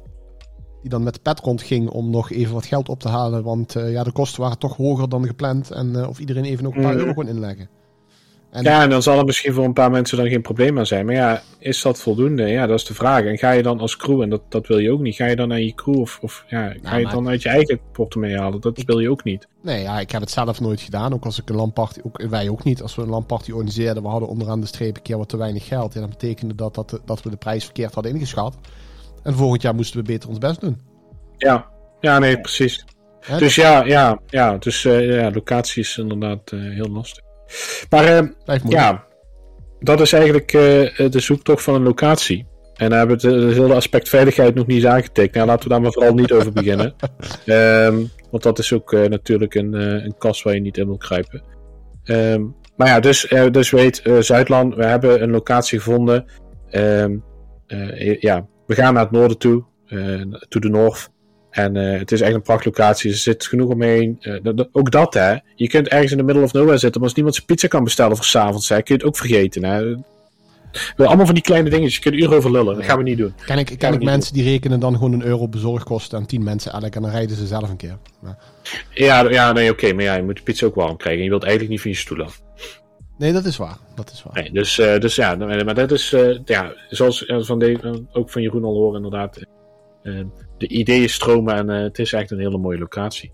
Die dan met de pet rondging om nog even wat geld op te halen. Want eh, ja, de kosten waren toch hoger dan gepland. En eh, of iedereen even nog een paar Mhm. euro kon inleggen. En Ja, en dan zal er misschien voor een paar mensen dan geen probleem aan zijn. Maar ja, is dat voldoende? Ja, dat is de vraag. En ga je dan als crew, en dat, dat wil je ook niet, ga je dan naar je crew of, of ja, ga je maar- het dan uit je eigen portemonnee halen? Dat wil je ook niet. Nee, ja, ik heb het zelf nooit gedaan. Ook als ik een landparty, ook wij ook niet. Als we een landparty organiseerden, we hadden onderaan de streep een keer wat te weinig geld. En dat betekende dat, dat, dat we de prijs verkeerd hadden ingeschat. En volgend jaar moesten we beter ons best doen. Ja, ja nee, precies. Dus ja, ja, ja, dus eh, ja, locatie is inderdaad eh, heel lastig. Maar eh, moeilijk. ja, dat is eigenlijk eh, de zoektocht van een locatie. En daar hebben we het, het hele aspect veiligheid nog niet eens aangetikt. Nou, laten we daar maar vooral niet over beginnen. *laughs* Ehm, want dat is ook eh, natuurlijk een, eh, een kast waar je niet in wil kruipen. Ehm, maar ja, dus, eh, dus weet, eh, Zuidland, we hebben een locatie gevonden. Ehm, eh, ja, we gaan naar het noorden toe, eh to the north. En eh, het is echt een prachtlocatie. Er zit genoeg omheen. Eh, ook dat, hè. Je kunt ergens in de middle of nowhere zitten. Maar als niemand zijn pizza kan bestellen voor s'avonds, hè, kun je het ook vergeten, hè. Allemaal van die kleine dingetjes. Je kunt uren over lullen. Dat gaan we niet doen. Ken ik, ken ik mensen die rekenen dan gewoon een euro bezorgkosten aan 10 mensen elk en dan rijden ze zelf een keer. Ja, ja nee, oké. maar ja, je moet de pizza ook warm krijgen. En je wilt eigenlijk niet van je stoel af. nee, dat is waar. Dat is waar. Nee, dus, eh, dus ja, maar dat is, ja, zoals van de, ook van Jeroen al horen, inderdaad. De ideeën stromen en eh, het is echt een hele mooie locatie.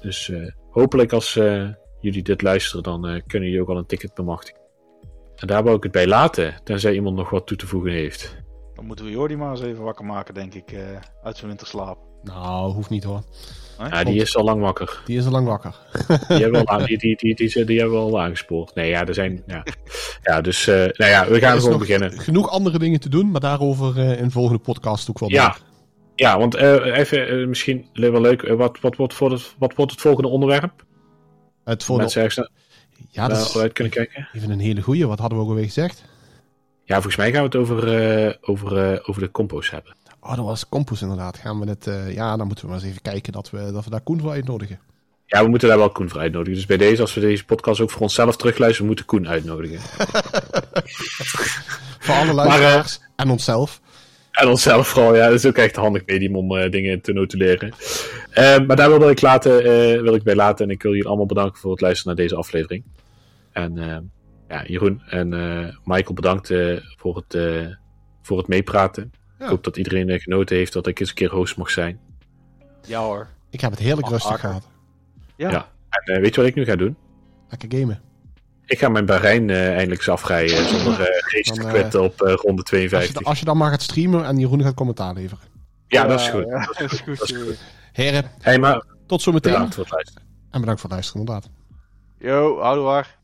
Dus eh, hopelijk als eh, jullie dit luisteren, dan eh, kunnen jullie ook al een ticket bemachtigen. En daar wou ik het bij laten, tenzij iemand nog wat toe te voegen heeft. Dan moeten we Jordi maar eens even wakker maken, denk ik, eh, uit zijn winterslaap. Nou, hoeft niet hoor. Ja, die is al lang wakker. Die is al lang wakker. *laughs* Die hebben we al, die, die, die, die, die hebben we al aangespoord. Nee, ja, er zijn. Ja, ja dus eh, nou ja, we gaan Er gewoon beginnen. Genoeg andere dingen te doen, maar daarover eh, in de volgende podcast ook wel Ja, meer. Ja, want eh, even eh, misschien wel leuk. eh, wat, wat, wordt voor het, wat wordt het volgende onderwerp? Het voor de- Mensen ergens ja, dat is uit kunnen kijken. even een hele goeie. Wat hadden we ook alweer gezegd? Ja, volgens mij gaan we het over, over, over de compost hebben. Oh, dat was Compos inderdaad. Gaan we het, ja, dan moeten we maar eens even kijken dat we, dat we daar Koen voor uitnodigen. Ja, we moeten daar wel Koen voor uitnodigen. Dus bij deze, als we deze podcast ook voor onszelf terugluisteren, we moeten Koen uitnodigen. *laughs* Voor alle luisteraars en onszelf. En onszelf vooral, ja. Dat is ook echt een handig medium om eh, dingen te notuleren. Eh, maar daar wilde ik, laten, eh, wil ik bij laten. En ik wil jullie allemaal bedanken voor het luisteren naar deze aflevering. En eh, ja, Jeroen en eh, Michael bedankt eh, voor, het, eh, voor het meepraten. Ja. Ik hoop dat iedereen genoten heeft dat ik eens een keer host mocht zijn. Ja hoor. Ik heb het heerlijk Oh, rustig gehad. Ja. Ja. En eh, weet je wat ik nu ga doen? Lekker gamen. Ik ga mijn Bahrein eh, eindelijk eens afrijden zonder eh geest te Dan, eh, kwitten op eh, ronde Als je, 52. als je dan maar gaat streamen en Jeroen gaat commentaar leveren. Ja, dat is goed. Ja, dat is goed. Dat is goed. Heren, Hey, maar tot zometeen. bedankt voor het luisteren. En bedankt voor het luisteren inderdaad. Yo, houdoe waar.